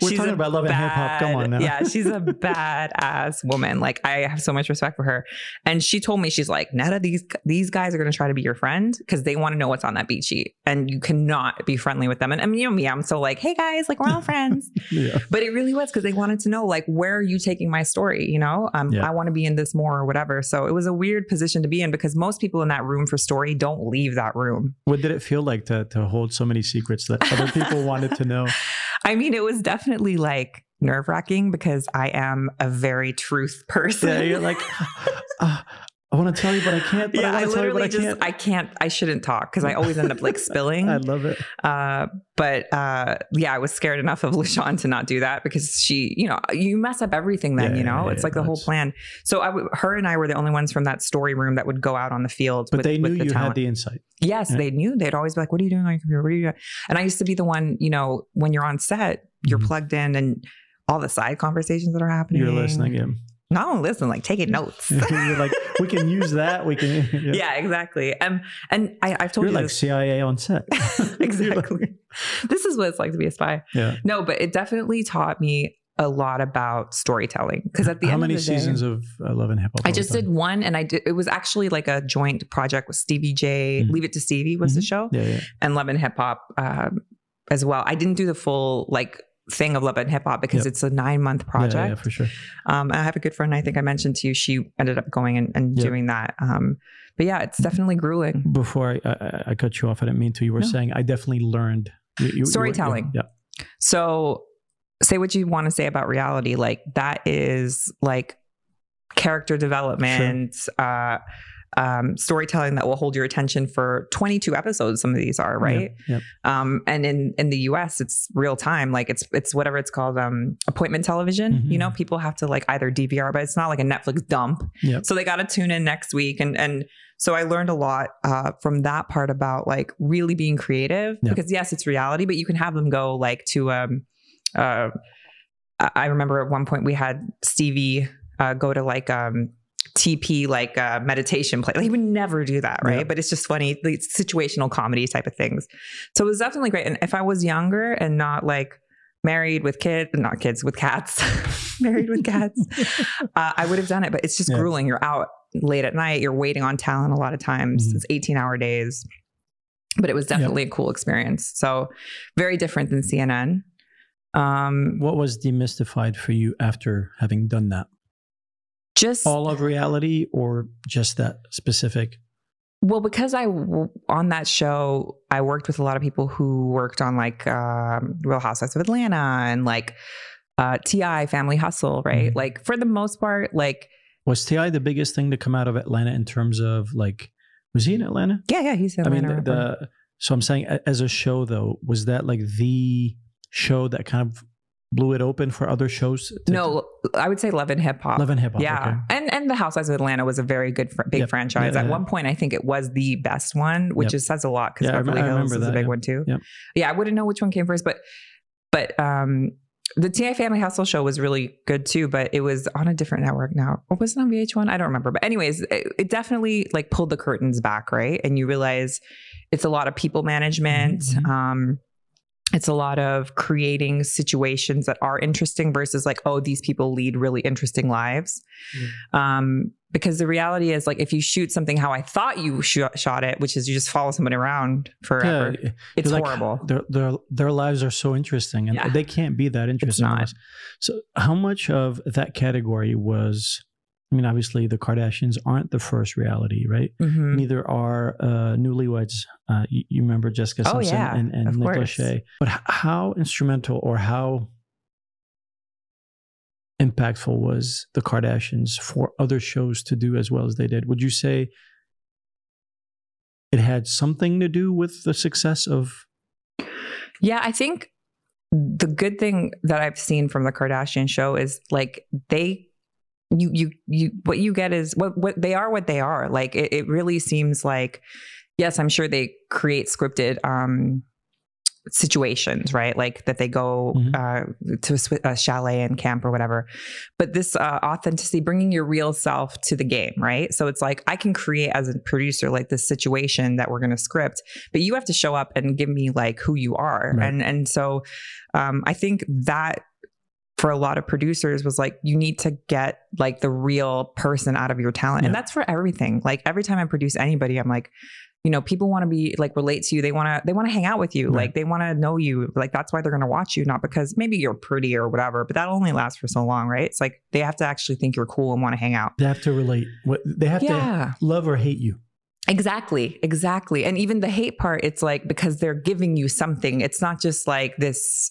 we're She's talking a about love and hip hop come on now Yeah, she's a badass woman. Like I have so much respect for her. And she told me she's like, Netta, these these guys are going to try to be your friend because they want to know what's on that beat sheet, and you cannot be friendly with them. And I mean, you know me, I'm so like, hey guys, like we're all friends. yeah But it really was because they wanted to know like where are you taking my story? You know, um, Yeah. I want to be in this more or whatever. So it was a weird position to be in because most people in that room for story don't leave that room. what did it feel like to to hold so many secrets that other people wanted to know I mean, it was definitely like nerve wracking because I am a very truth person. yeah you're like uh, I want to tell you but I can't but yeah, I I tell you literally I just can't I can't I shouldn't talk because I always end up like spilling. I love it Uh, but uh, yeah, I was scared enough of LaShawn to not do that because she, you know, you mess up everything. Then Yeah, you know, yeah, it's like the whole plan. So I, w- her and I were the only ones from that story room that would go out on the field. but with, they knew the you talent. had the insight Yes, they knew. They'd always be like, "What are you doing on your computer? What are you doing?" And I used to be the one, you know, when you're on set, you're Mhm. plugged in and all the side conversations that are happening. you're listening yeah. Not only listen, like taking notes. like we can use that we can yeah, yeah, exactly. Um, and I, I've told you're you like this. CIA on set exactly. this is what it's like to be a spy. yeah No, but it definitely taught me a lot about storytelling because at the how end many of the day, seasons of uh, Love and Hip Hop I just did one, and I did. It was actually like a joint project with Stevie J. Mhm. Leave It to Stevie was the Mhm. show, yeah yeah and Love and Hip Hop um, as well. I didn't do the full like thing of Love and Hip Hop because Yep. it's a nine month project. Yeah, yeah, for sure. Um, I have a good friend. I think I mentioned to you. She ended up going and, and Yep. doing that. Um, but yeah, it's definitely grueling. Before I, I, I cut you off, I didn't mean to. You were No. saying I definitely learned you- you- you- Storytelling. Yeah, So say what you want to say about reality. Like that is like character development, uh, um, storytelling that will hold your attention for 22 episodes. Some of these are right. Yeah, Um, and in, in the US it's real time. Like it's, it's whatever it's called, um, appointment television, Mhm. you know, people have to like either DVR, but it's not like a Netflix dump. yeah. So they got to tune in next week. And, and so I learned a lot uh, from that part about like really being creative Yeah. because yes, it's reality, but you can have them go like to, um, uh, I I remember at one point we had Stevie uh, go to like, um, TP like uh, meditation play. Like, he would never do that, right? Yeah. But it's just funny, like situational comedy type of things. So it was definitely great. And if I was younger and not like married with kids, not kids with cats, married with cats. Uh, I would have done it, but it's just Yeah. grueling. You're out late at night. You're waiting on talent a lot of times. Mhm. It's 18 hour days, but it was definitely a cool experience. So very different than CNN. Um, What was demystified for you after having done that? Just All of reality or just that specific? Well, because I on that show, I worked with a lot of people who worked on like um, Real Housewives of Atlanta and like uh, Ti Family Hustle, right? Mhm. Like for the most part, like Was TI the biggest thing to come out of Atlanta in terms of like, was he in Atlanta? yeah, yeah, he's in atlanta I mean, the, the so I'm saying as a show though, was that like the show that kind of blew it open for other shows? to- no, I would say Love and Hip Hop. Love and Hip Hop. yeah, okay. and and the Housewives of Atlanta was a very good, fr- big Yep. franchise. Yeah, At yeah. one point, I think it was the best one, which Yep. is says a lot because Yeah, Beverly I Hills is a big one too. Yep. Yeah, I wouldn't know which one came first, but but um, the Ti Family Hustle show was really good too. But it was on a different network now, or was it on VH1? I don't remember. But anyways, it, it definitely like pulled the curtains back, right? And you realize it's a lot of people management. Mhm. Um, it's a lot of creating situations that are interesting versus like, oh, these people lead really interesting lives. Um, because the reality is, like, if you shoot something how I thought you sh- shot it, which is you just follow someone around forever, Yeah, it's like, horrible. Their, their their lives are so interesting, and Yeah. they can't be that interesting. So, how much of that category was? I mean, obviously, the Kardashians aren't the first reality, right? Mhm. Neither are uh, Newlyweds. Uh, you, you remember Jessica Oh, Simpson yeah, and, and Nick course. Lachey. But h- how instrumental or how impactful was the Kardashians for other shows to do as well as they did? Would you say it had something to do with the success of? Yeah, I think the good thing that I've seen from the Kardashian show is like they you you you what you get is what what they are what they are. Like it, it really seems like yes, I'm sure they create scripted um situations, right? Like that they go Mhm. uh, to a, a chalet and camp or whatever. But this uh, authenticity, bringing your real self to the game, right? So it's like I can create as a producer like this situation that we're going to script, but you have to show up and give me like who you are, Right. and and so um, I think that for a lot of producers was like you need to get like the real person out of your talent, and that's for everything. Like every time I produce anybody, I'm like you know people want to be like relate to you. They want to they want to hang out with you. Right. like they want to know you. Like that's why they're going to watch you not because maybe you're pretty or whatever but that only lasts for so long right? It's like they have to actually think you're cool and want to hang out. They have to relate. What they have to yeah. love or hate you. exactly. Exactly. And even the hate part it's like because they're giving you something. It's not just like this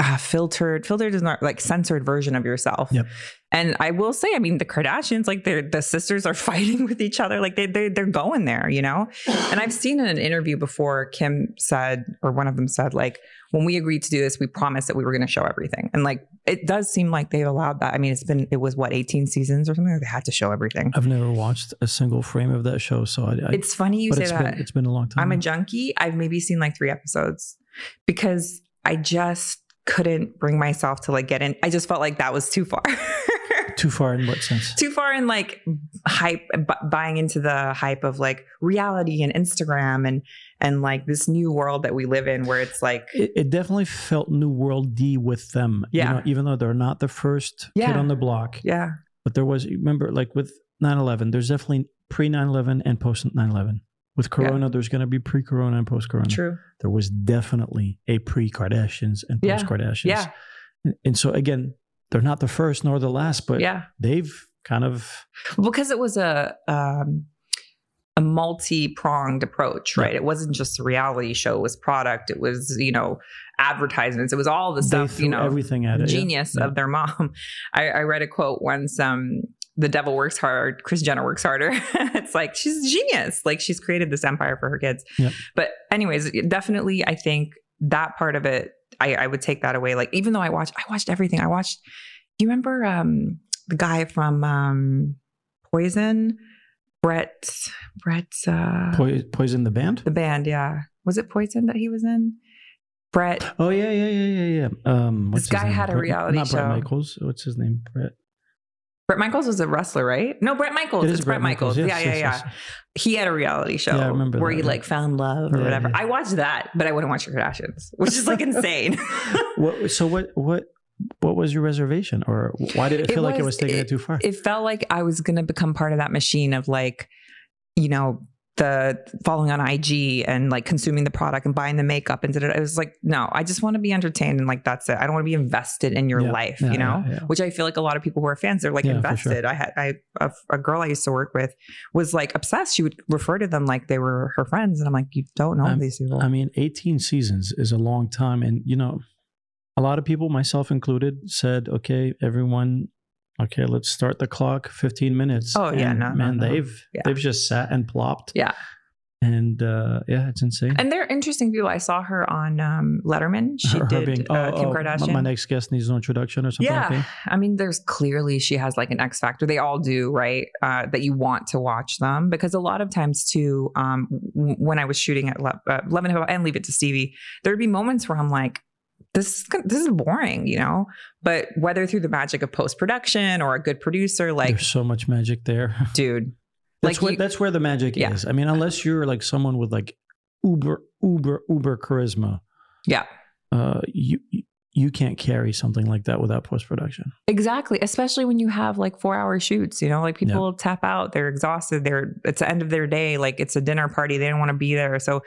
uh, filtered filtered is not like censored version of yourself Yep. and i will say i mean the kardashians like they're the sisters are fighting with each other like they, they they're going there you know and I've seen in an interview before, Kim said, or one of them said, like, when we agreed to do this, we promised that we were going to show everything. And like, it does seem like they've allowed that. I mean, it's been, it was what, 18 seasons or something? They had to show everything. I've never watched a single frame of that show, so I. I It's funny you say it's that. been it's been a long time. I'm a junkie. I've maybe seen like three episodes because I just couldn't bring myself to like get in. I just felt like that was too far. Too far in what sense? too far in like hype bu- buying into the hype of like reality and instagram and and like this new world that we live in where it's like It, it definitely felt new world D with them. you Yeah. know, even though they're not the first kid on the block, yeah but there was. Remember, like with 9/11, there's definitely pre 9/11 and post 9/11. With Corona, there's going to be pre Corona and post Corona. true There was definitely a pre Kardashians and post Kardashians. yeah And, and so again, they're not the first nor the last, but yeah they've kind of because it was a um a multi-pronged approach right Yeah. it wasn't just a reality show it was product it was you know advertisements it was all the they stuff threw you know everything at it. yeah. genius Yeah. of their mom. I, I read a quote once. Um, the devil works hard. Kris Jenner works harder. it's like she's a genius. Like she's created this empire for her kids. Yep. But anyways, definitely, I think that part of it, I, I would take that away. Like even though I watched, I watched everything. I watched. Do You remember um, the guy from um, Poison, Bret, Bret, uh, Poi- Poison the band. the band. Yeah, was it Poison that he was in? Bret. Oh yeah, yeah, yeah, yeah, yeah. Um, This guy had a Bret- reality not Bret show. Michaels. What's his name? Bret. Bret Michaels was a wrestler, right? No, Bret Michaels. It it's is Bret, Michaels. Yes, yeah, yeah, yes, yeah. yes. He had a reality show Yeah, I remember where that, he yeah. like found love or Yeah, whatever. yeah. I watched that, but I wouldn't watch your Kardashians, which is like insane. What, so what? What? what was your reservation, or why did it It feel like it was- was taking it, it- too far? It felt like I was going to become part of that machine of like, you know, the following on IG and like consuming the product and buying the makeup and da-da-da. it was like, no, I just want to be entertained and like that's it. I don't want to be invested in your Yeah, life, yeah, you know. yeah. Which I feel like a lot of people who are fans, they're like for sure. invested. I had I a, a girl I used to work with was like obsessed. She would refer to them like they were her friends, and I'm like, you don't know I'm- these people. I mean, 18 seasons is a long time. And, you know, a lot of people, myself included, said, okay, everyone, okay, let's start the clock 15 minutes. Oh, yeah, And, no, no, man, no. they've Yeah. they've just sat and plopped. Yeah. And uh, yeah, it's insane. and they're interesting people. I saw her on um, Letterman. She Her- her did being, uh, oh, Kim oh, Kardashian. My, next guest needs no introduction or something yeah like i mean there's clearly she has like an x factor they all do right uh, that you want to watch them because a lot of times too um, when i was shooting at Le- uh, love and Hip and leave it to stevie there'd be moments where i'm like this is this is boring you know but whether through the magic of post-production or a good producer like There's so much magic there. dude That's Like where you- that's where the magic Yeah. is. I mean, unless you're like someone with like uber uber uber charisma, yeah uh, you you can't carry something like that without post production. Exactly, especially when you have like four hour shoots, you know, like people tap out, they're exhausted, they're it's the end of their day, like it's a dinner party, they don't want to be there. So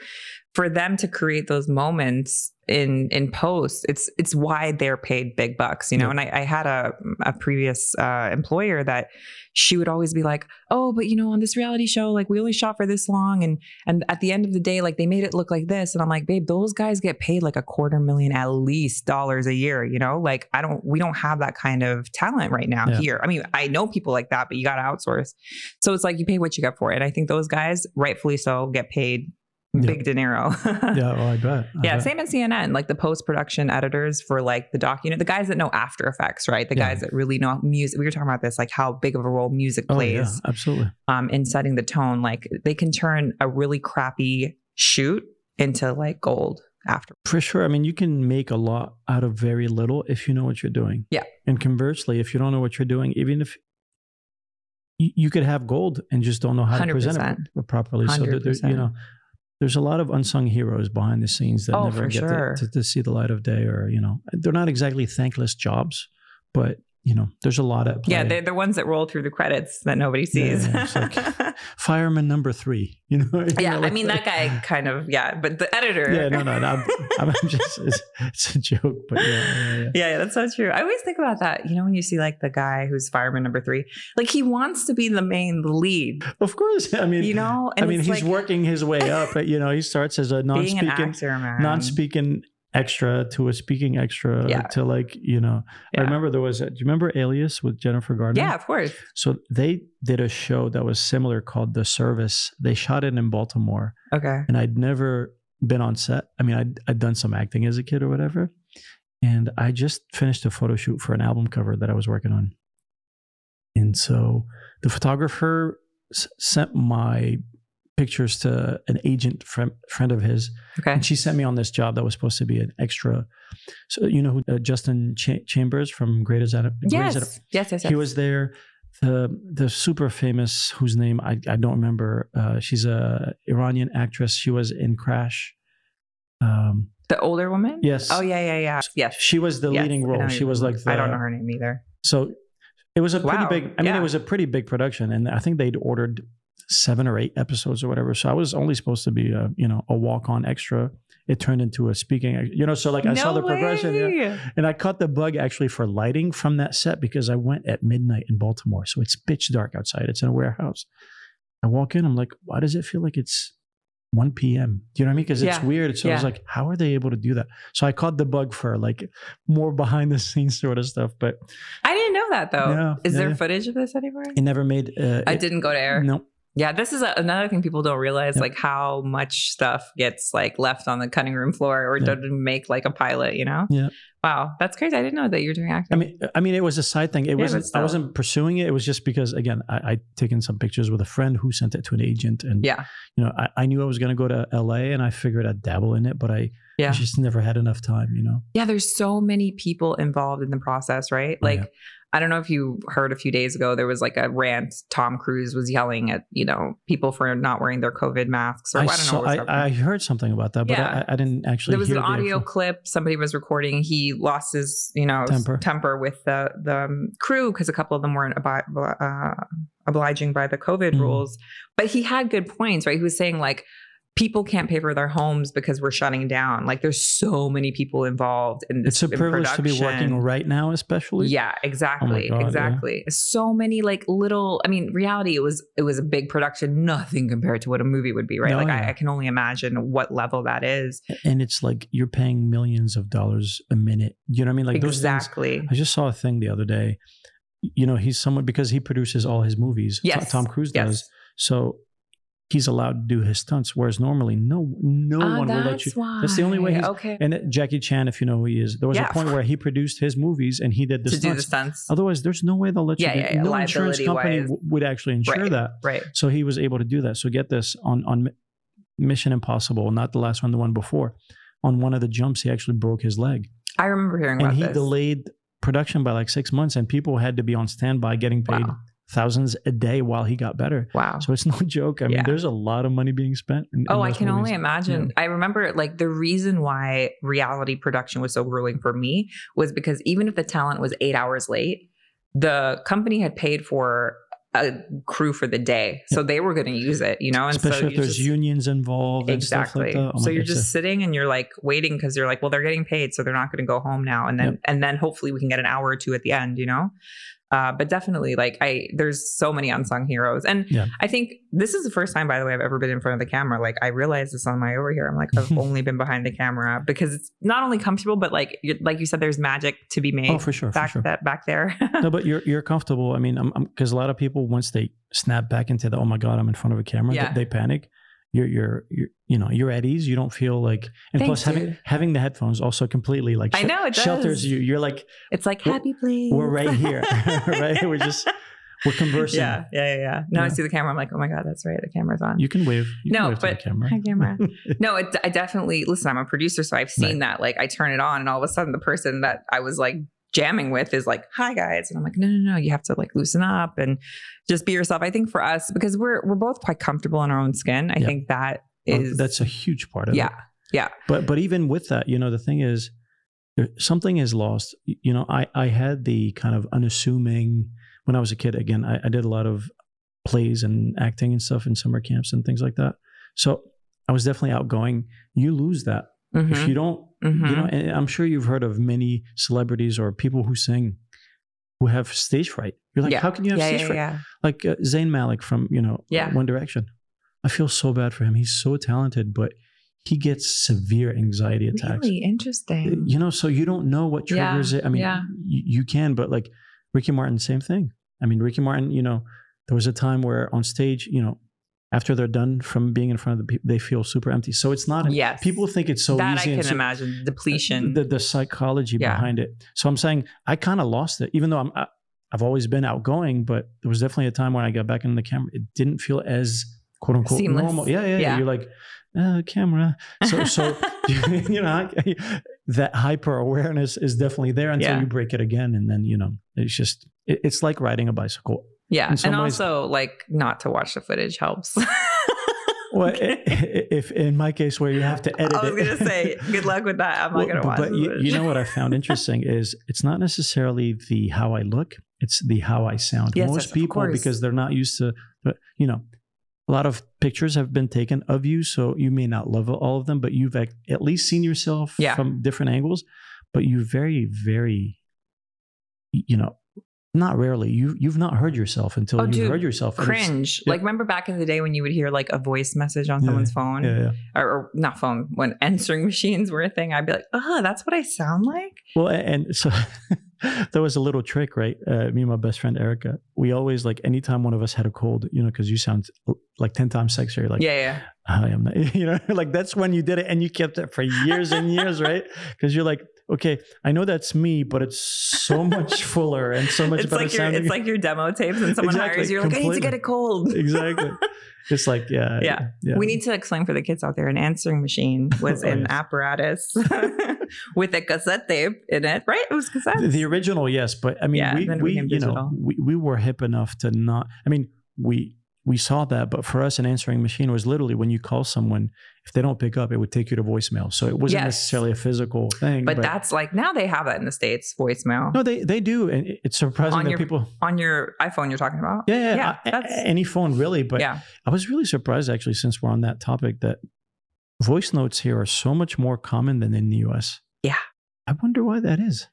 for them to create those moments in in post, it's it's why they're paid big bucks, you know. Yeah. And I, I had a a previous uh, employer that she would always be like, "Oh, but you know, on this reality show, like we only shot for this long, and and at the end of the day, like they made it look like this." And I'm like, "Babe, those guys get paid like a quarter million at least dollars a year, you know? Like I don't, we don't have that kind of talent right now Yeah. here. I mean, I know people like that, but you got to outsource. So it's like you pay what you get for it. And I think those guys, rightfully so, get paid." Big dinero. Yeah, oh, I bet. I Yeah, bet. same in CNN, like the post production editors for like the doc, you know, the guys that know After Effects, right? The Yeah. guys that really know music. We were talking about this, like how big of a role music Oh, plays yeah, absolutely. um, in setting the tone. Like they can turn a really crappy shoot into like gold after. For sure. I mean, you can make a lot out of very little if you know what you're doing. Yeah. And conversely, if you don't know what you're doing, even if you, you could have gold and just don't know how to present 100%. it properly. So that there's, you know, there's a lot of unsung heroes behind the scenes that Oh, never get sure. to, to, to see the light of day, or you know, they're not exactly thankless jobs, but you know, there's a lot at play. Yeah, they're the ones that roll through the credits that nobody sees. yeah, like- Fireman number three. You know. You yeah, know, I mean that guy kind of yeah, but the editor. Yeah, no, no, no. I'm, I'm just it's, it's a joke, but yeah, yeah, yeah. Yeah, that's so true. I always think about that. You know, when you see like the guy who's fireman number three, like he wants to be the main, lead. Of course. I mean, You know, I mean, he's like working his way up. But, you know, he starts as a non-speaking, actor, man. non-speaking extra to a speaking extra Yeah. to like, you know. I remember there was. A, do you remember Alias with Jennifer Gardner? Yeah, of course. So they did a show that was similar called The Service. They shot it in Baltimore, Okay. and I'd never been on set. I mean, I'd, I'd done some acting as a kid or whatever, and I just finished a photo shoot for an album cover that I was working on. And so the photographer s- sent my pictures to an agent friend, friend of his, Okay. and she sent me on this job that was supposed to be an extra. So you know who uh, Justin Cha- Chambers from Great as Grey's Yes. Yes. Yes. Yes. he was there. The the super famous whose name I, I don't remember. Uh, she's a Iranian actress. She was in Crash. Um, the older woman. yes. Oh yeah, yeah, yeah. Yes. She was the Yes, leading role. She was like the, I don't know her name either. So it was a pretty Wow, big. I mean, yeah. it was a pretty big production, and I think they'd ordered seven or eight episodes or whatever. So I was only supposed to be a you know a walk on extra. It turned into a speaking. You know, so like I saw the progression. Yeah. And I caught the bug actually for lighting from that set because I went at midnight in Baltimore. So it's pitch dark outside. It's in a warehouse. I walk in, I'm like, why does it feel like it's 1 p.m.? Do you know what I mean? Because it's Yeah. weird. So I was like, how are they able to do that? So I caught the bug for like more behind the scenes sort of stuff, but I didn't know that though. Yeah, Is yeah, there yeah. footage of this anywhere? it never made. Uh, I it- didn't go to air. No. Yeah, this is a, another thing people don't realize, Yeah. like how much stuff gets like left on the cutting room floor or Yeah. doesn't make like a pilot. You know? Yeah. Wow, that's crazy. I didn't know that you were doing acting. I mean, I mean, it was a side thing. It but wasn't. I wasn't pursuing it. It was just because, again, I, I'd taken some pictures with a friend who sent it to an agent, and yeah, you know, I, I knew I was going to go to L.A. and I figured I'd dabble in it, but I, I yeah, just never had enough time. You know. yeah. There's so many people involved in the process, right? Oh, Like, yeah. I don't know if you heard a few days ago, there was like a rant. Tom Cruise was yelling at, you know, people for not wearing their COVID masks or I, I don't saw, know. What I, I, heard something about that, but yeah. I, I, didn't actually There was an audio clip somebody was recording. He lost his, you know, temper, temper with the, the um, crew because a couple of them weren't about, uh, obliging by the COVID mm. rules. But he had good points, right? He was saying like, people can't pay for their homes because we're shutting down. Like there's so many people involved in this. It's a privilege to be working right now, especially. Yeah, exactly, oh God, exactly. Yeah. So many like little. I mean, reality. It was it was a big production. Nothing compared to what a movie would be, right? No, like yeah. I, I, can only imagine what level that is. And it's like you're paying millions of dollars a minute. You know what I mean? Like exactly. Things, I just saw a thing the other day. You know, he's someone because he produces all his movies. Yes, Tom Cruise does. Yes. So he's allowed to do his stunts, whereas normally no no oh, one will let you. Why. That's the only way. He's, okay. And uh, Jackie Chan, if you know who he is, there was yeah. a point where he produced his movies and he did the, to stunts. Do the stunts. Otherwise, there's no way they'll let yeah, you. Yeah, yeah, no insurance company w- would actually insure right, that. Right. So he was able to do that. So get this on on Mission Impossible, not the last one, the one before. On one of the jumps, he actually broke his leg. I remember hearing and about he this. delayed production by like six months, and people had to be on standby getting paid. Wow thousands a day while he got better. Wow. So it's no joke. I yeah. mean, there's a lot of money being spent. In, oh, in I can movies. only imagine. Yeah. I remember like the reason why reality production was so grueling for me was because even if the talent was eight hours late, the company had paid for a crew for the day. So they were going to use it, you know? And Especially so if there's just, unions involved. Exactly. Like oh so you're just sitting and you're like waiting because you're like, well, they're getting paid. So they're not going to go home now. And then, yep. and then hopefully we can get an hour or two at the end, you know? Uh, but definitely, like I, there's so many unsung heroes, and yeah. I think this is the first time, by the way, I've ever been in front of the camera. Like I realized this on my over here. I'm like, I've only been behind the camera because it's not only comfortable, but like, like you said, there's magic to be made. Oh, for sure, back for sure. that back there. no, but you're you're comfortable. I mean, because a lot of people once they snap back into the oh my god, I'm in front of a camera, yeah. they, they panic you're you're you're you know you're at ease. You don't feel like, and Thanks, plus having dude. having the headphones also completely like I know it does. shelters you. You're like it's like happy place. We're right here, right? We're just we're conversing. Yeah, yeah, yeah. yeah. Now yeah. I see the camera. I'm like, oh my god, that's right. The camera's on. You can wave. You no, can wave but camera. Hi, camera. no, it, I definitely listen. I'm a producer, so I've seen right. that. Like, I turn it on, and all of a sudden, the person that I was like jamming with is like, "Hi guys," and I'm like, "No, no, no, you have to like loosen up and just be yourself." I think for us, because we're we're both quite comfortable in our own skin, I think that is oh, that's a huge part of yeah, it. Yeah, yeah. But but even with that, you know, the thing is, there, something is lost. You know, I I had the kind of unassuming when I was a kid. Again, I, I did a lot of plays and acting and stuff in summer camps and things like that. So I was definitely outgoing. You lose that mm-hmm. if you don't. Mm-hmm. You know, and I'm sure you've heard of many celebrities or people who sing who have stage fright. You're like, yeah. how can you have yeah, stage yeah, fright? Like uh, Zayn Malik from you know yeah. One Direction. I feel so bad for him. He's so talented, but he gets severe anxiety attacks. Really interesting. You know, so you don't know what triggers it. I mean, you, you can, but like Ricky Martin, same thing. I mean, Ricky Martin, you know, there was a time where on stage, you know, after they're done from being in front of the people, they feel super empty. So it's not. Yes. People think it's so that easy. I can so, imagine depletion. The, the psychology Yeah. behind it. So I'm saying I kind of lost it, even though I'm. I, I've always been outgoing, but there was definitely a time when I got back in the camera. It didn't feel as quote unquote Seamless. normal. Yeah, yeah, Yeah. You're like, uh, camera. So, so you know, that hyper awareness is definitely there until Yeah. you break it again, and then you know, it's just it, it's like riding a bicycle. Yeah, and ways- also like not to watch the footage helps. Well, i- if in my case where you have to edit I was gonna say good luck with that. I'm Well, not gonna but, watch. but you, you know what I found interesting is it's not necessarily the how I look; it's the how I sound. Yes, Most yes, people, because they're not used to, uh, you know, a lot of pictures have been taken of you, so you may not love all of them, but you've at at least seen yourself Yeah. from different angles. But you very, very, you know, not rarely you you've not heard yourself until Oh, you've dude, heard yourself. cringe. yeah. Like remember back in the day when you would hear like a voice message on Yeah, someone's phone, Yeah. Or, or not phone, when answering machines were a thing. I'd be like, oh, that's what I sound like. Well, a- and so there was a little trick, right? Uh, me and my best friend Erica, we always like anytime one of us had a cold, you know, because you sound like ten times sexier. Like, yeah, yeah. I am, not, you know, like that's when you did it, and you kept it for years and years, right? Because you're like, okay, I know that's me, but it's so much fuller and so much it's better like your, sounding. it's like your demo tapes and someone Exactly, hires you. You're like, I need to get it cold. exactly. It's like yeah, Yeah. yeah. We need to explain for the kids out there an answering machine was Oh, an yes. apparatus with a cassette tape in it, right? It was cassette. The, the original, yes, but I mean, Yeah, we, we you know, we, we were hip enough to not. I mean, we we saw that, but for us, an answering machine was literally when you call someone, if they don't pick up, it would take you to voicemail. So it wasn't Yes. necessarily a physical thing. But that's like now they have that in the States, voicemail. no, they they do, and it's surprising On that your- people. On your iPhone you're talking about? Yeah, yeah, Yeah, uh, I- that's- any phone really. But yeah. I was really surprised actually, since we're on that topic, that voice notes here are so much more common than in the US. Yeah. I wonder why that is.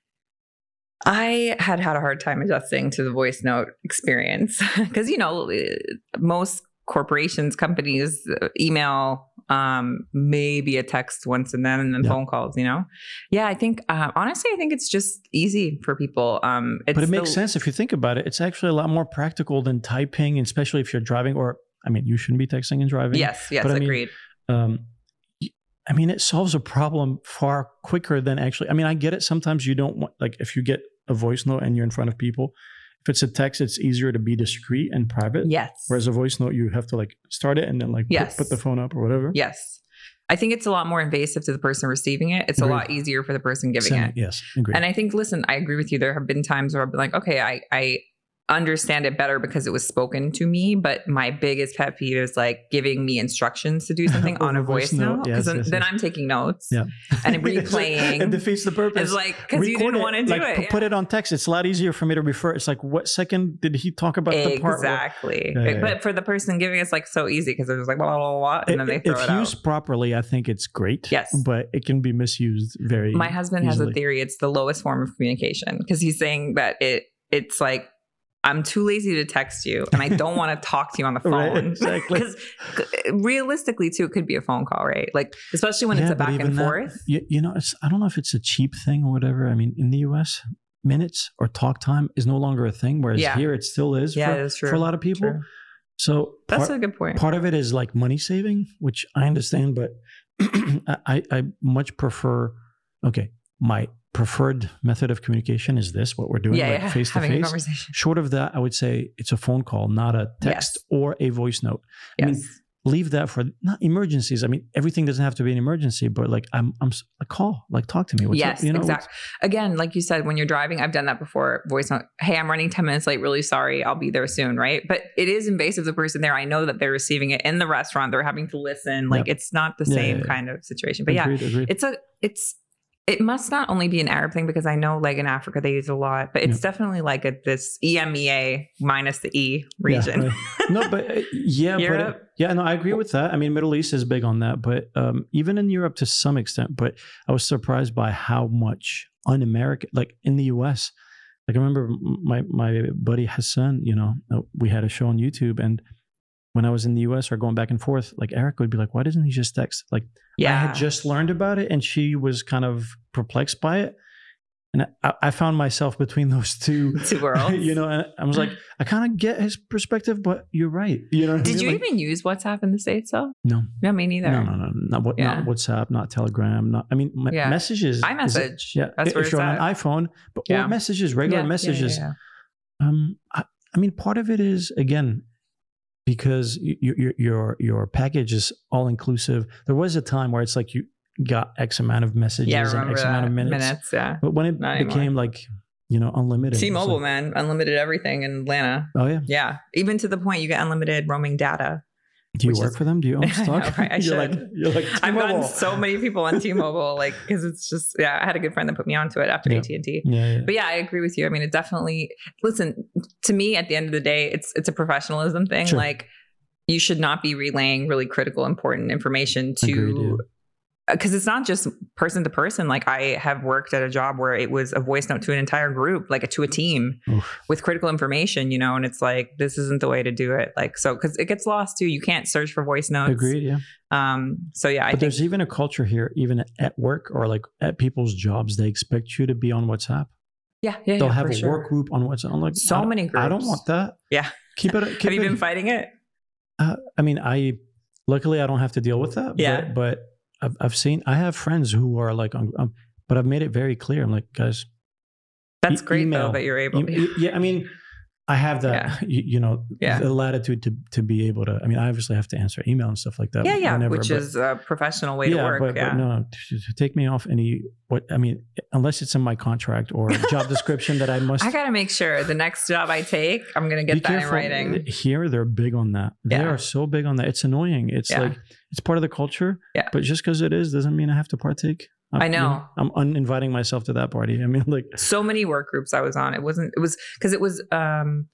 I had had a hard time adjusting to the voice note experience because, you know, most corporations, companies email, um, maybe a text once and then, and then Yeah. phone calls, you know? Yeah, I think, uh, honestly, I think it's just easy for people. Um, it's but it makes the- sense if you think about it. It's actually a lot more practical than typing, especially if you're driving. Or I mean, you shouldn't be texting and driving. Yes, yes, But I mean. Um, I mean, it solves a problem far quicker than actually. I mean, I get it. Sometimes you don't want like if you get a voice note and you're in front of people. If it's a text, it's easier to be discreet and private. yes. Whereas a voice note, you have to like start it and then like put- Yes. put, the phone up or whatever. Yes. I think it's a lot more invasive to the person receiving it. It's a lot easier for the person giving Send it. it. Yes, agree. And I think, listen, I agree with you. There have been times where I've been like, okay, I, I understand it better because it was spoken to me. But my biggest pet peeve is like giving me instructions to do something on a voice note. Because Yes, then, yes, then yes. I'm taking notes Yeah. and replaying. it defeats the purpose. It's like, because you didn't want to do like, it. pu- Put it on text. It's a lot easier for me to refer. It's like, what second did he talk about the part? Exactly. Yeah, yeah, But for the person giving it's like so easy because they're just like, blah, blah, blah, and then they throw if it out. used properly, I think it's great. Yes. but it can be misused very. My husband has a theory it's the lowest form of communication because he's saying that it it's like I'm too lazy to text you and I don't want to talk to you on the Right, phone. exactly. Because uh, realistically, too, it could be a phone call, right? Like, especially when it's a back and that- forth. You, you know, it's I don't know if it's a cheap thing or whatever. I mean, in the U.S., minutes or talk time is no longer a thing, whereas Yeah. here it still is. Yeah, for, is true. for a lot of people. True. So That's a good point. part of it is like money saving, which I understand, but I, I much prefer. Okay, my preferred method of communication is this: what we're doing, yeah, like yeah. face to face. Short of that, I would say it's a phone call, not a text Yes. or a voice note. I mean, leave that for not emergencies. I mean, everything doesn't have to be an emergency, but like I'm, I'm a call, like talk to me. What's yes, up? You know, exactly. Again, like you said, when you're driving, I've done that before. Voice note, hey, I'm running 10 minutes late. Really sorry. I'll be there soon. Right. But it is invasive. The person there, I know that they're receiving it in the restaurant. They're having to listen. Like it's not the Yeah, same yeah, yeah. kind of situation. But yeah, agreed, agreed. it's a, it's, it must not only be an Arab thing because I know like in Africa they use a lot, but it's Yeah. definitely like a, this EMEA minus the E Yeah, region. right. no, but uh, yeah, but Europe? yeah, no, I agree with that. I mean, Middle East is big on that, but um, even in Europe to some extent. But I was surprised by how much un-American, like in the U.S. Like I remember my my buddy Hassan. You know, uh, we had a show on YouTube, and when I was in the U.S. or going back and forth, like Eric would be like, "Why doesn't he just text?" Like yeah. I had just learned about it, and she was kind of perplexed by it. And I, I found myself between those two Two worlds. you know, and I was like, I kind of get his perspective, but you're right. You know, what I Did mean? you Like, even use WhatsApp in the States though? No, No, me neither. no, no, no, not, what, Yeah. not WhatsApp, not Telegram, not. I mean, me- Yeah. messages. is it- iMessage. yeah, That's if where you're on at. an iPhone, but Yeah. or messages, regular messages. Um, I, I mean, part of it is again because your your your package is all inclusive. There was a time where it's like you got X amount of messages Yeah, and X that. amount of minutes. yeah. But when it Not anymore. became like you know unlimited, T-Mobile, like, man, unlimited everything in Atlanta. Oh yeah. Yeah, even to the point you get unlimited roaming data. Do you work is- for them? Do you own I know, right? I you're should. like you're like I've gotten so many people on T-Mobile, like because it's just yeah. I had a good friend that put me onto it after Yeah. AT and T. Yeah, yeah. But yeah, I agree with you. I mean, it definitely. Listen, to me, at the end of the day, it's it's a professionalism thing. Sure. Like, you should not be relaying really critical, important information to. Because it's not just person to person. Like I have worked at a job where it was a voice note to an entire group, like a, to a team Oof. with critical information, you know, and it's like this isn't the way to do it. Like so, because it gets lost too. You can't search for voice notes. Agreed. Yeah. Um. So yeah, I think there's even a culture here, even at work or like at people's jobs, they expect you to be on WhatsApp. yeah, yeah, They'll yeah, have a sure. work group on WhatsApp. I'm like, So many I don't want that. Yeah. Keep it. Keep Have you it, been fighting it? Uh, I mean, I luckily I don't have to deal with that. Yeah. But, but I've, I've seen I have friends who are like on, um, but I've made it very clear. I'm like, guys, That's E- great email. though that you're able. you- yeah, I mean, I have that, you, you know, Yeah. the latitude to to be able to. I mean, I obviously have to answer email and stuff like that. yeah, yeah, whenever, which but- is a professional way to work. But, yeah. but no, no, to, to take me off any what I mean, unless it's in my contract or job description that I must. I gotta make sure the next job I take, I'm gonna get that in writing. Here, they're big on that. They Yeah. are so big on that. It's annoying. It's Yeah. like it's part of the culture. Yeah. But just because it is doesn't mean I have to partake. I'm- I know. I'm uninviting myself to that party. I mean, like, So many work groups I was on. It wasn't. It was because it was. um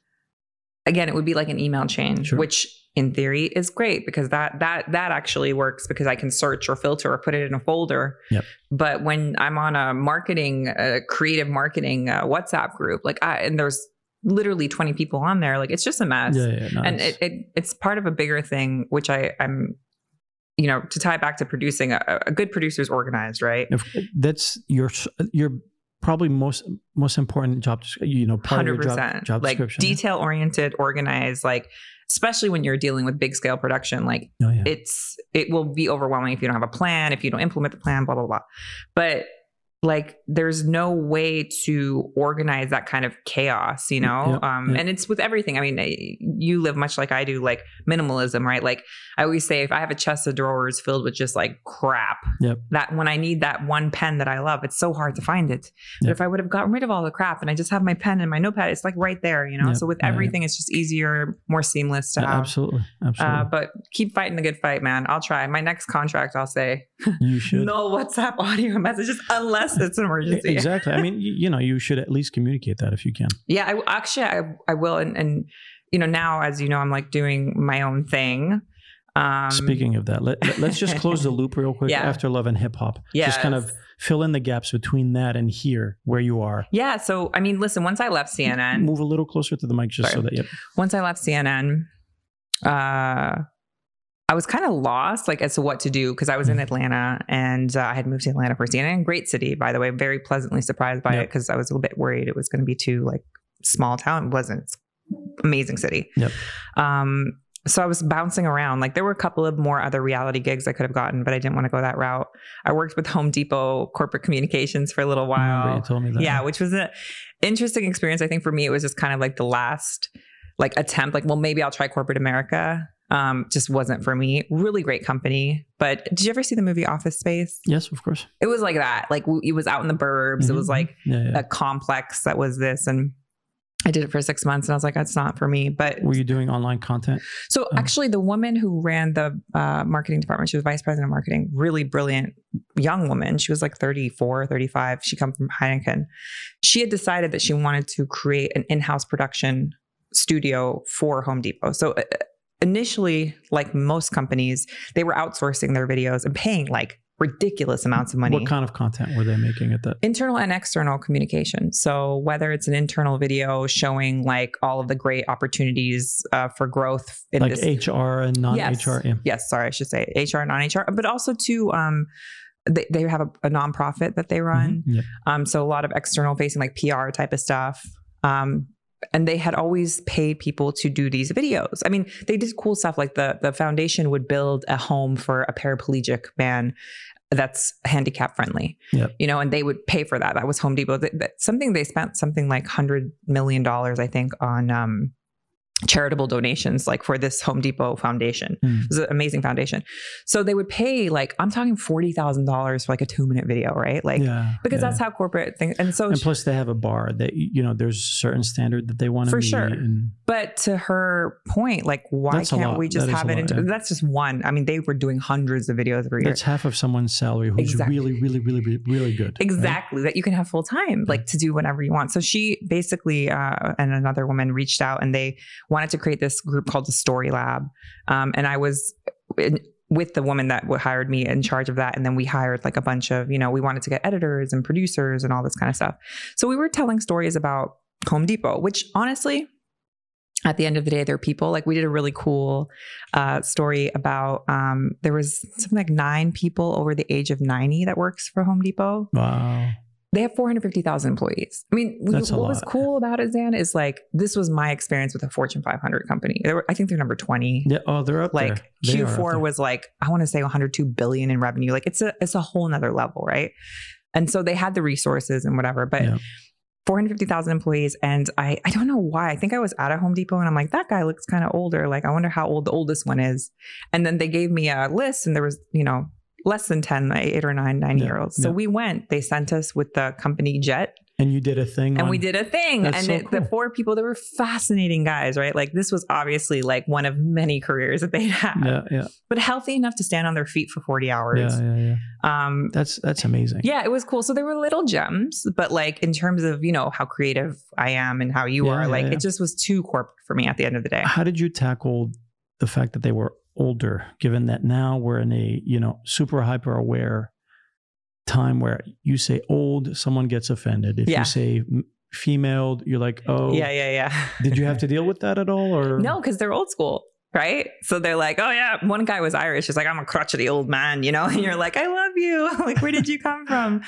Again, it would be like an email chain, Sure. which in theory is great because that that that actually works because I can search or filter or put it in a folder. Yep. But when I'm on a marketing, uh, creative marketing uh, WhatsApp group, like I and there's literally 20 people on there, like it's just a mess. yeah, yeah, no, and it, it it's part of a bigger thing which i i'm you know to tie it back to producing a, a good producer is organized right if- that's your your probably most most important job. You know, part of your 100% job, job like description. detail oriented organized like especially when you're dealing with big scale production like Oh, yeah. it's it will be overwhelming if you don't have a plan if you don't implement the plan blah blah blah but like there's no way to organize that kind of chaos you know Yep, um yep. and it's with everything i mean eh, you live much like i do like minimalism right like i always say if i have a chest of drawers filled with just like crap Yep. that when i need that one pen that i love it's so hard to find it but Yep. if i would have gotten rid of all the crap and i just have my pen and my notepad it's like right there you know Yep, so with yeah, yeah. everything it's just easier more seamless to Yeah, have absolutely, absolutely. uh, but keep fighting the good fight, man. I'll try. My next contract, I'll say you should. no WhatsApp audio messages unless it's an emergency. Exactly. I mean, you, you know, you should at least communicate that if you can. Yeah, I actually I, I will, and, and you know now as you know I'm like doing my own thing. Um, Speaking of that, let, us just close the loop real quick Yeah. after love and hip hop. Just kind of fill in the gaps between that and here where you are. yeah. So I mean, listen. Once I left CNN, Move a little closer to the mic just Sorry. so that yep. once I left CNN, uh, I was kind of lost, like as to what to do because I was in Mhm. Atlanta and uh, I had moved to Atlanta for CNN. Great city, by the way. Very pleasantly surprised by it because I was a little bit worried it was going to be too like small town. It wasn't. It's amazing city. Yep. Um, so I was bouncing around. Like there were a couple of more other reality gigs I could have gotten, but I didn't want to go that route. I worked with Home Depot corporate communications for a little while you told me that. yeah which was an interesting experience i think for me it was just kind of like the last like attempt like well maybe i'll try corporate america um just wasn't for me really great company but did you ever see the movie office space Yes, of course. it was like that like w- it was out in the burbs it was Mhm. like yeah, yeah. a complex that was this and I did it for six months and I was like, that's not for me. But Were you doing online content? so Oh. actually, the woman who ran the uh, marketing department, she was vice president of marketing, really brilliant young woman. She was like 34, 35. She come from Heineken. She had decided that she wanted to create an in-house production studio for Home Depot. So uh, initially, like most companies, they were outsourcing their videos and paying like ridiculous amounts of money What kind of content were they making at that? internal and external communication. So whether it's an internal video showing like all of the great opportunities uh, for growth in Like this. HR and non-HR? Yes. Yeah. Yes, sorry, I should say HR, and non-HR, but also to um, they, they have a, a nonprofit that they run. Mhm. Yeah. Um, so a lot of external facing, like PR type of stuff. Um, and they had always paid people to do these videos. I mean, they did cool stuff like the the foundation would build a home for a paraplegic man that's handicap friendly. Yep. You know, and they would pay for that. That was Home Depot. That, that- something they spent something like hundred million dollars, I think, on um, charitable donations, like for this Home Depot foundation. Mm. It was an amazing foundation. So they would pay like I'm talking forty thousand dollars for like a two minute video, right? Like yeah. because yeah. that's how corporate things. And so, and plus they have a bar that you know there's a certain standard that they want to For sure. and but to her point, like why can't we just That have it? lot, into, yeah. That's just one. I mean, they were doing hundreds of videos every year. that's half of someone's salary who's Exactly. really really really really, really good right? Exactly, that you can have full time, like to do whatever you want. So she basically, uh, and another woman reached out and they wanted to create this group called the Story Lab. Um, and I was in, with the woman that hired me in charge of that. And then we hired like a bunch of, you know, we wanted to get editors and producers and all this kind of stuff. So we were telling stories about Home Depot, which honestly, at the end of the day, they're people. Like we did a really cool uh, story about um, there was something like nine people over the age of 90 that works for Home Depot wow they have 450,000 employees. I mean, That's what was cool about it, Zan, is like this was my experience with a Fortune 500 company. They were, I think they're number 20. yeah oh they're up Like there. They Q4 there. was like I want to say 102 billion in revenue. Like it's a it's a whole nother level, right? And so they had the resources and whatever, but Yeah. 450,000 employees. And I, I don't know why. I think I was at a Home Depot and I'm like, that guy looks kind of older. Like, I wonder how old the oldest one is. And then they gave me a list and there was, you know, less than 10, like eight or nine, nine Yeah, year olds. So yeah. we went, they sent us with the company jet And you did a thing. and on- we did a thing. That's and so it, the four people, they were fascinating guys, right? Like this was obviously like one of many careers that they'd had, Yeah, yeah, but healthy enough to stand on their feet for 40 hours. yeah, yeah, yeah. Um, That's that's amazing. yeah, it was cool. So there were little gems, but like in terms of, you know, how creative I am and how you Yeah, are, like it just was too corporate for me at the end of the day. How did you tackle the fact that they were older, given that now we're in a you know super hyper aware time where you say old, someone gets offended. If Yeah. you say female, you're like, oh, Yeah, yeah, yeah. Did you have to deal with that at all, or No, because they're old school, right? So they're like, oh yeah, one guy was Irish. He's like, I'm a crotchety old man, you know, and you're like, I love you. like, where did you come from?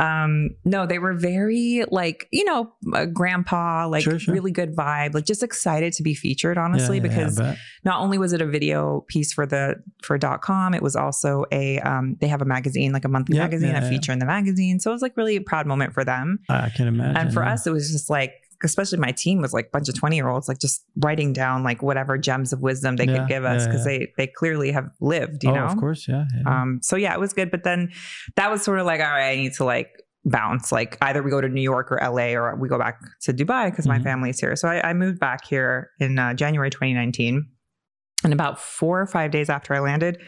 Um, no, they were very like, you know, uh, grandpa, like Sure, sure. really good vibe, like just excited to be featured, honestly, Yeah, yeah, because bet. not only was it a video piece for the for dot com, it was also a um, they have a magazine, like a monthly Yeah, magazine, yeah, a yeah. feature in the magazine. So it was like really a proud moment for them. I can imagine. And for yeah. us, it was just like, especially my team was like a bunch of 20 year olds, like just writing down like whatever gems of wisdom they Yeah, could give us yeah, because they they clearly have lived, you oh, know? of course, yeah. yeah. Um, so yeah, it was good. But then that was sort of like, all right, I need to like bounce. Like either we go to New York or LA or we go back to Dubai because my Mhm. family's here. So I, I moved back here in uh, January 2019. And about four or five days after I landed,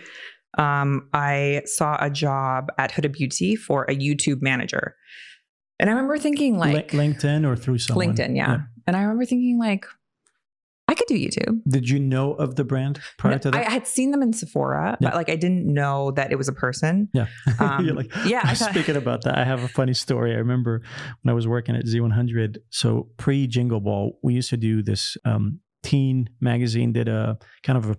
um, I saw a job at Huda Beauty for a YouTube manager. And I remember thinking like Lin- LinkedIn or through someone. LinkedIn, yeah. And I remember thinking like, I could do YouTube. Did you know of the brand prior to that? I had seen them in Sephora, Yeah. but like I didn't know that it was a person. yeah. Um, You're like, yeah, I thought- Speaking about that, I have a funny story. I remember when I was working at Z100. So pre Jingle Ball, we used to do this um, teen magazine. Did a kind of a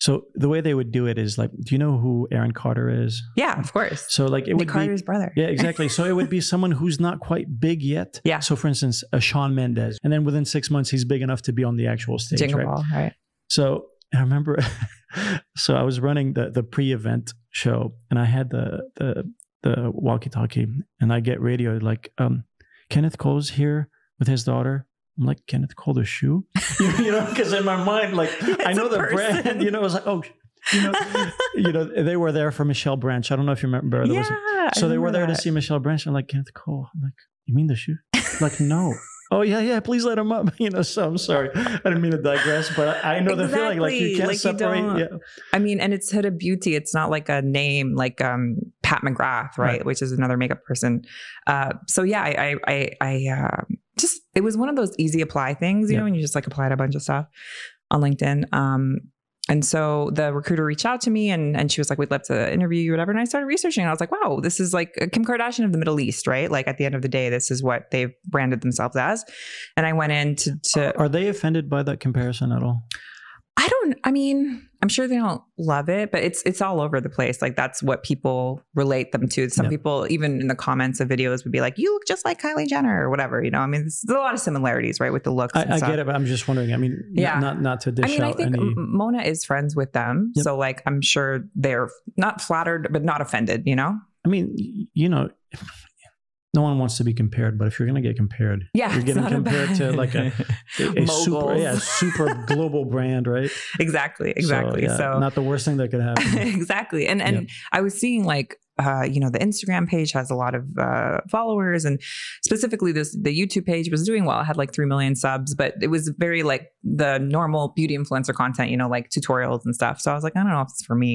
so the way they would do it is like, do you know who Aaron Carter is? Yeah, of course. So like it Nick would Carter's be brother. yeah, exactly. So it would be someone who's not quite big yet. Yeah. So for instance, a Shawn Mendes, and then within six months, he's big enough to be on the actual stage. Jingle right? Ball, right? So I remember, so I was running the the pre-event show, and I had the the the walkie-talkie, and I get radio like, um, Kenneth Cole's here with his daughter. I'm like Kenneth Cole the shoe, you, you know, because in my mind, like I know the person. brand, you know, it's like, oh, you know, you know, they were there for Michelle Branch. I don't know if you remember. There yeah. was I so they were there to see Michelle Branch. I'm like Kenneth Cole. I'm like, you mean the shoe? like, no. Oh yeah, yeah. Please let him up. You know. So I'm sorry. I didn't mean to digress, but I, know the feeling. Like you can't Like you separate. don't- yeah. I mean, and it's Huda Beauty. It's not like a name like um, Pat McGrath, right? Right. Which is another makeup person. Uh, so yeah, I, I, I, I uh, just it was one of those easy apply things, you Yeah. know, and you just like applied a bunch of stuff on LinkedIn. Um, and so the recruiter reached out to me and, and she was like, we'd love to interview you, whatever. And I started researching. And I was like, wow, this is like a Kim Kardashian of the Middle East, right? Like at the end of the day, this is what they've branded themselves as. And I went in to, to Are they offended by that comparison at all? I don't I mean, I'm sure they don't love it, but it's it's all over the place. Like that's what people relate them to. Some Yeah. people even in the comments of videos would be like, "You look just like Kylie Jenner" or whatever, you know. I mean, there's, a lot of similarities, right, with the looks and I, I get it, but I'm just wondering. I mean, Yeah. not not, to dish I mean, I out think any. Mona is friends with them, Yep. so like I'm sure they're not flattered but not offended, you know. I mean, you know, no one wants to be compared, but if you're going to get compared, Yeah, you're getting compared to like a, a, a super, yeah, super global brand, right? exactly, exactly. yeah, so not the worst thing that could happen. exactly and and Yeah. i was seeing like uh, you know the instagram page has a lot of uh, followers and specifically this the youtube page was doing well it had like 3 million subs but it was very like the normal beauty influencer content you know like tutorials and stuff so i was like i don't know if it's for me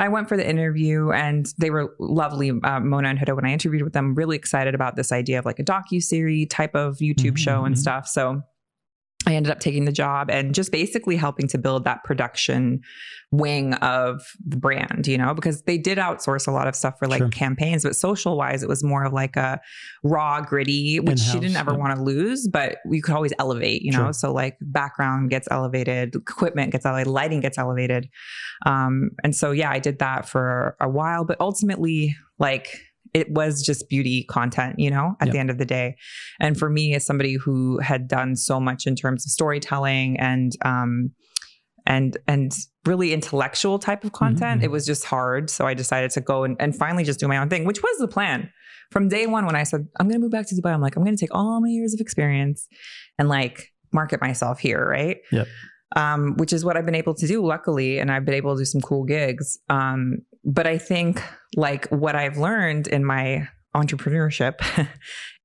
I went for the interview and they were lovely. Uh, Mona and Huda, when I interviewed with them, really excited about this idea of like a docu-series type of YouTube Mhm, show and mhm. stuff. So I ended up taking the job and just basically helping to build that production wing of the brand, you know, because they did outsource a lot of stuff for like Sure. campaigns, but social wise, it was more of like a raw, gritty, which she didn't ever yeah. want to lose, but we could always elevate, you know? Sure. So like background gets elevated, equipment gets elevated, lighting gets elevated. Um, and so, yeah, I did that for a while, but ultimately, like, it was just beauty content, you know, at the end of the day. And for me, as somebody who had done so much in terms of storytelling and, um, and and really intellectual type of content, mhm. it was just hard. So I decided to go and, and finally just do my own thing, which was the plan. from day one when I said I'm going to move back to Dubai, I'm like I'm going to take all my years of experience and like market myself here, right? Yep. Um, which is what I've been able to do, luckily, and I've been able to do some cool gigs. Um, but I think like what I've learned in my entrepreneurship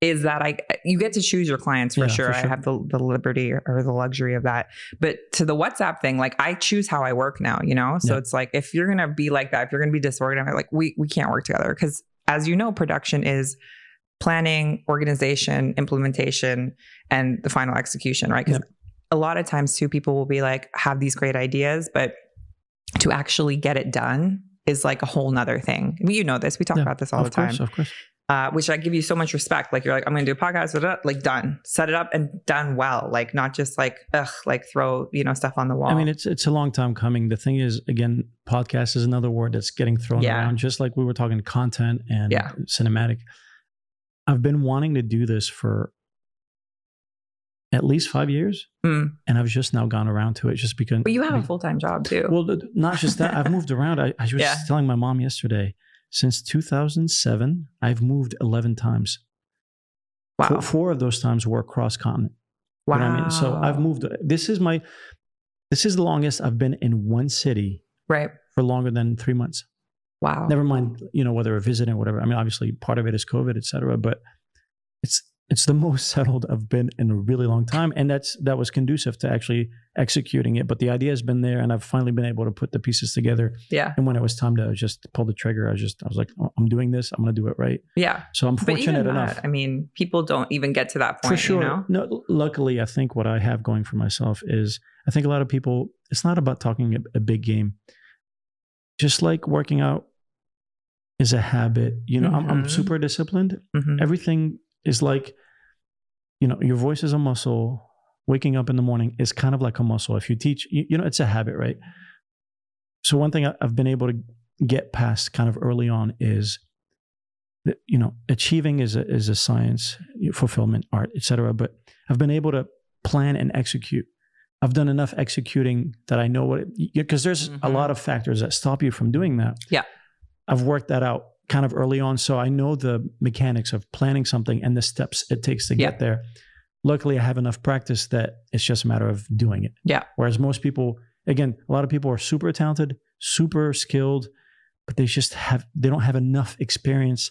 is that I you get to choose your clients for, Yeah, sure. for sure. I have the the liberty or the luxury of that. But to the WhatsApp thing, like I choose how I work now, you know? So Yeah. it's like if you're gonna be like that, if you're gonna be disorganized, like we we can't work together. Cause as you know, production is planning, organization, implementation, and the final execution, right? Because a lot of times too, people will be like, have these great ideas, but to actually get it done is like a whole nother thing. You know this. We talk Yeah, about this all of the time course, of course. Uh, which I give you so much respect. Like you're like, I'm going to do a podcast, da, da, da, like done, set it up and done well. Like not just like, ugh, like throw, you know, stuff on the wall. I mean, it's it's a long time coming. The thing is, again, podcast is another word that's getting thrown Yeah. around. Just like we were talking content and Yeah. cinematic. I've been wanting to do this for at least five years, Mm. and I've just now gone around to it. Just because. but you have a full time job too. Well, not just that. I've moved around. I, I was Yeah. telling my mom yesterday. Since 2007, I've moved 11 times. wow. Four, four of those times were cross continent. wow. You know I mean? So I've moved. This is my. This is the longest I've been in one city Right. for longer than three months. Wow. Never mind, you know, whether a visit or whatever. I mean, obviously, part of it is COVID, et cetera. But it's it's the most settled I've been in a really long time, and that's that was conducive to actually executing it. But the idea has been there, and I've finally been able to put the pieces together. Yeah. And when it was time to just pull the trigger, I was just I was like, oh, I'm doing this. I'm going to do it right. Yeah. So I'm fortunate that, enough. I mean, people don't even get to that point. for sure. You know? No, luckily, I think what I have going for myself is I think a lot of people. It's not about talking a, a big game. Just like working out is a habit. You know, I'm, I'm Mhm. super disciplined. Mhm. Everything is like, you know, your voice is a muscle. Waking up in the morning is kind of like a muscle. If you teach, you, you know, it's a habit, right? So one thing I- I've been able to get past kind of early on is that you know achieving is a is a science fulfillment art etc but i've been able to plan and execute i've done enough executing that i know what because there's a Mhm. lot of factors that stop you from doing that Yeah. i've worked that out kind of early on so i know the mechanics of planning something and the steps it takes to Yeah. get there luckily i have enough practice that it's just a matter of doing it Yeah. whereas most people again a lot of people are super talented super skilled but they just have they don't have enough experience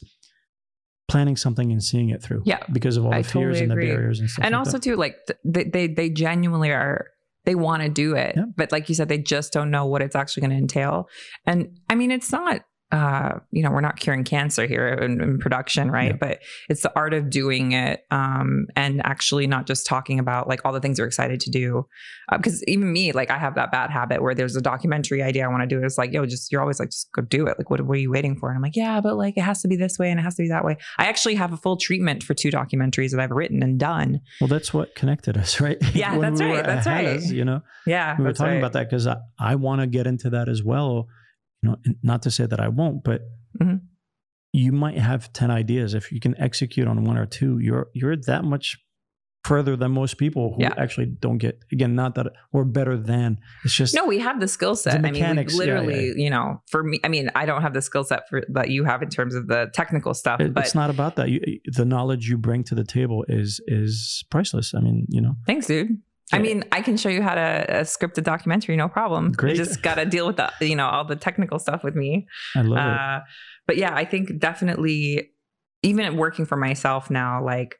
planning something and seeing it through Yeah. because of all the I fears totally and the barriers and stuff and like also that. too like th- they, they they genuinely are they want to do it Yeah. but like you said they just don't know what it's actually going to entail and i mean it's not uh you know we're not curing cancer here in, in production right? Yeah. but it's the art of doing it um and actually not just talking about like all the things you're excited to do. Because even me like i have that bad habit where there's a documentary idea i want to do it's like yo just you're always like just go do it. Like what, what are you waiting for? And i'm like yeah but like it has to be this way and it has to be that way. I actually have a full treatment for two documentaries that i've written and done. Well that's what connected us right? Yeah, that's we right, that's at right. Hannah's, you know? Yeah, we were talking right. about that because I, I want to get into that as well you know and not to say that i won't but Mhm. you might have 10 ideas if you can execute on one or two you're you're that much further than most people who Yeah. actually don't get again not that we're better than it's just No, we have the skill set. I mean, mechanics, yeah, literally, yeah. you know, for me, I mean, I don't have the skill set for that you have in terms of the technical stuff, It- but it's not about that. You, the knowledge you bring to the table is is priceless. I mean, you know, thanks, dude. I mean, I can show you how to uh, script a documentary, no problem. Great. You just got to deal with the, you know, all the technical stuff with me. I love it. Uh, but yeah, I think definitely, even working for myself now, like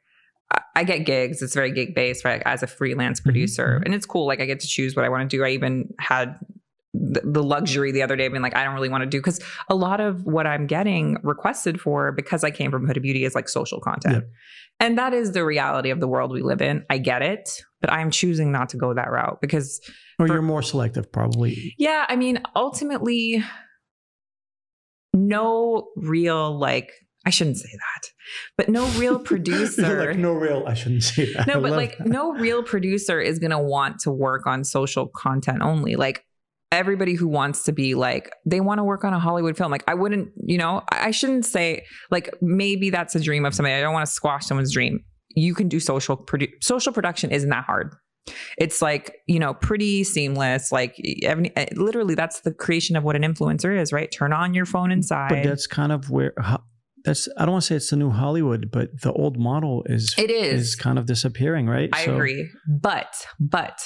I- I get gigs. It's very gig based, right? As a freelance producer, mhm. and it's cool. Like I get to choose what I want to do. I even had the, luxury the other day being like, I don't really want to do because a lot of what I'm getting requested for because I came from Huda Beauty is like social content. Yeah. And that is the reality of the world we live in. I get it, but I'm choosing not to go that route because or for- you're more selective, probably. yeah, I mean, ultimately, no real like I shouldn't say that, but no real producer. Like, no real. I shouldn't say that. No, but like that. no real producer is gonna want to work on social content only. Like everybody who wants to be like they want to work on a Hollywood film. Like I wouldn't, you know, I shouldn't say like maybe that's a dream of somebody. I don't want to squash someone's dream. You can do social produ- social production isn't that hard. It's like, you know, pretty seamless. Like every, eh, literally that's the creation of what an influencer is, right? Turn on your phone inside. But that's kind of where that's I don't want to say it's the new Hollywood, but the old model is It is. is kind of disappearing, right? I So- agree. But, but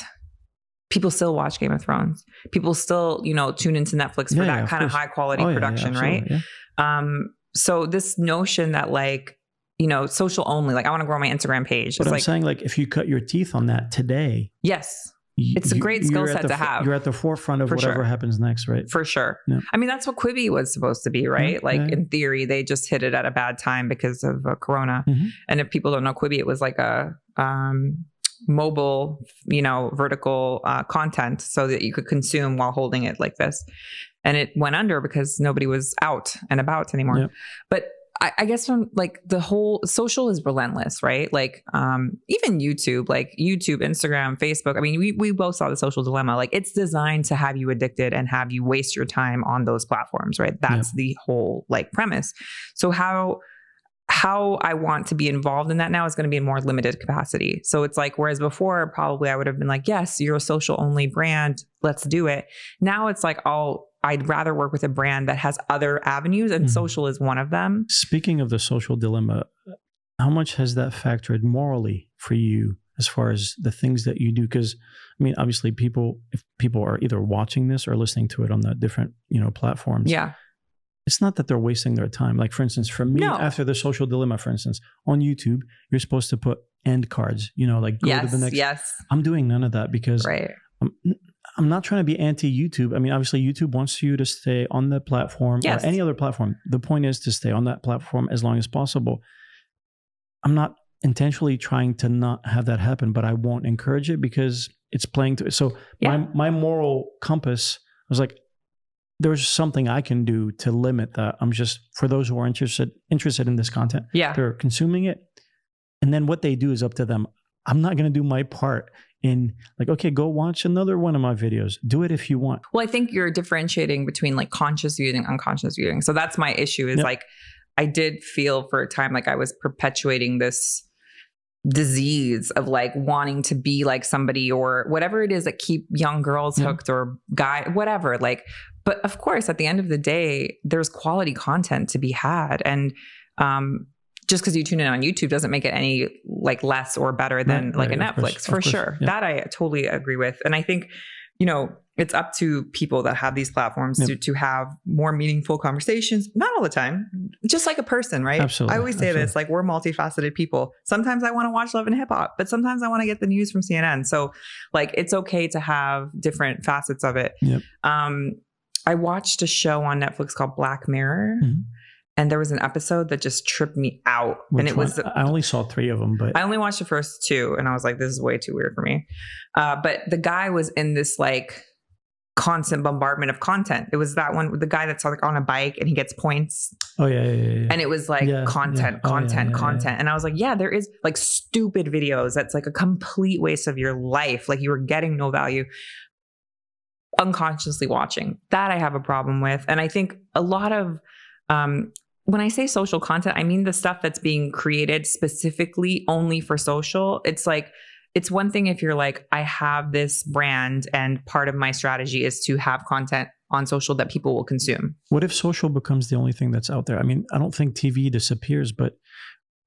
people still watch Game of Thrones. People still, you know, tune into Netflix for Yeah, yeah, that of kind of course. high quality Oh, yeah, yeah, production, right? yeah. Um, so this notion that like, you know, social only, like I want to grow my Instagram page. But It's I'm like, saying, like, if you cut your teeth on that today, yes, It's a great skill set the to have. You're at the forefront of For whatever sure. happens next, right? for sure. Yeah. I mean, that's what Quibi was supposed to be, right? Yeah, like yeah. in theory, they just hit it at a bad time because of uh, Corona. Mhm. And if people don't know Quibi, it was like a um, mobile, you know, vertical uh, content so that you could consume while holding it like this. And it went under because nobody was out and about anymore. But I, I guess from like the whole social is relentless, right? Like um, even YouTube, like YouTube, Instagram, Facebook. I mean, we we both saw the social dilemma. Like it's designed to have you addicted and have you waste your time on those platforms, right? That's the whole like premise. So how how I want to be involved in that now is going to be in more limited capacity. So it's like, whereas before, probably I would have been like, yes, you're a social only brand. Let's do it. Now it's like, I'll, I'd rather work with a brand that has other avenues and Mhm. social is one of them. Speaking of the social dilemma, how much has that factored morally for you as far as the things that you do? Because I mean, obviously, people if people are either watching this or listening to it on the different you know platforms, Yeah. It's not that they're wasting their time. Like for instance, for me, No. after the social dilemma, for instance, on YouTube, you're supposed to put end cards. You know, like go yes. to the next. yes. I'm doing none of that because Right. I'm, I'm not trying to be anti YouTube. I mean, obviously, YouTube wants you to stay on the platform Yes. or any other platform. The point is to stay on that platform as long as possible. I'm not intentionally trying to not have that happen, but I won't encourage it because it's playing to. It. So Yeah. my my moral compass was like, there's something I can do to limit that. I'm just for those who are interested interested in this content Yeah. they're consuming it and then what they do is up to them i'm not going to do my part in like okay go watch another one of my videos do it if you want Well, I think you're differentiating between like conscious viewing, unconscious viewing. So that's my issue is Yep. like I did feel for a time like I was perpetuating this disease of like wanting to be like somebody or whatever it is that keep young girls Yeah. hooked or guy whatever like but of course at the end of the day there's quality content to be had and um just because you tune in on YouTube doesn't make it any like less or better than Right, like a right, of Netflix course, for sure. yeah. That I totally agree with. And I think, you know, it's up to people that have these platforms Yep. to to have more meaningful conversations. Not all the time, just like a person, right? Absolutely, I always say this, like we're multifaceted people. Sometimes I want to watch Love and Hip Hop, but sometimes I want to get the news from CNN. So, like, it's okay to have different facets of it. Yep. Um, I watched a show on Netflix called Black Mirror. Mhm. And there was an episode that just tripped me out. Which and it was one? i only saw three of them but I only watched the first two, and I was like, "This is way too weird for me." Uh, but the guy was in this like constant bombardment of content. It was that one, with the guy that's like on a bike and he gets points, oh yeah yeah yeah, yeah. and it was like Yeah, content, yeah. Oh, content, yeah. content. And I was like, "Yeah, there is like stupid videos that's like a complete waste of your life. Like you were getting no value." Unconsciously watching that, I have a problem with, and I think a lot of um, when I say social content, I mean the stuff that's being created specifically only for social. It's like, it's one thing if you're like, I have this brand and part of my strategy is to have content on social that people will consume. what if social becomes the only thing that's out there i mean i don't think tv disappears but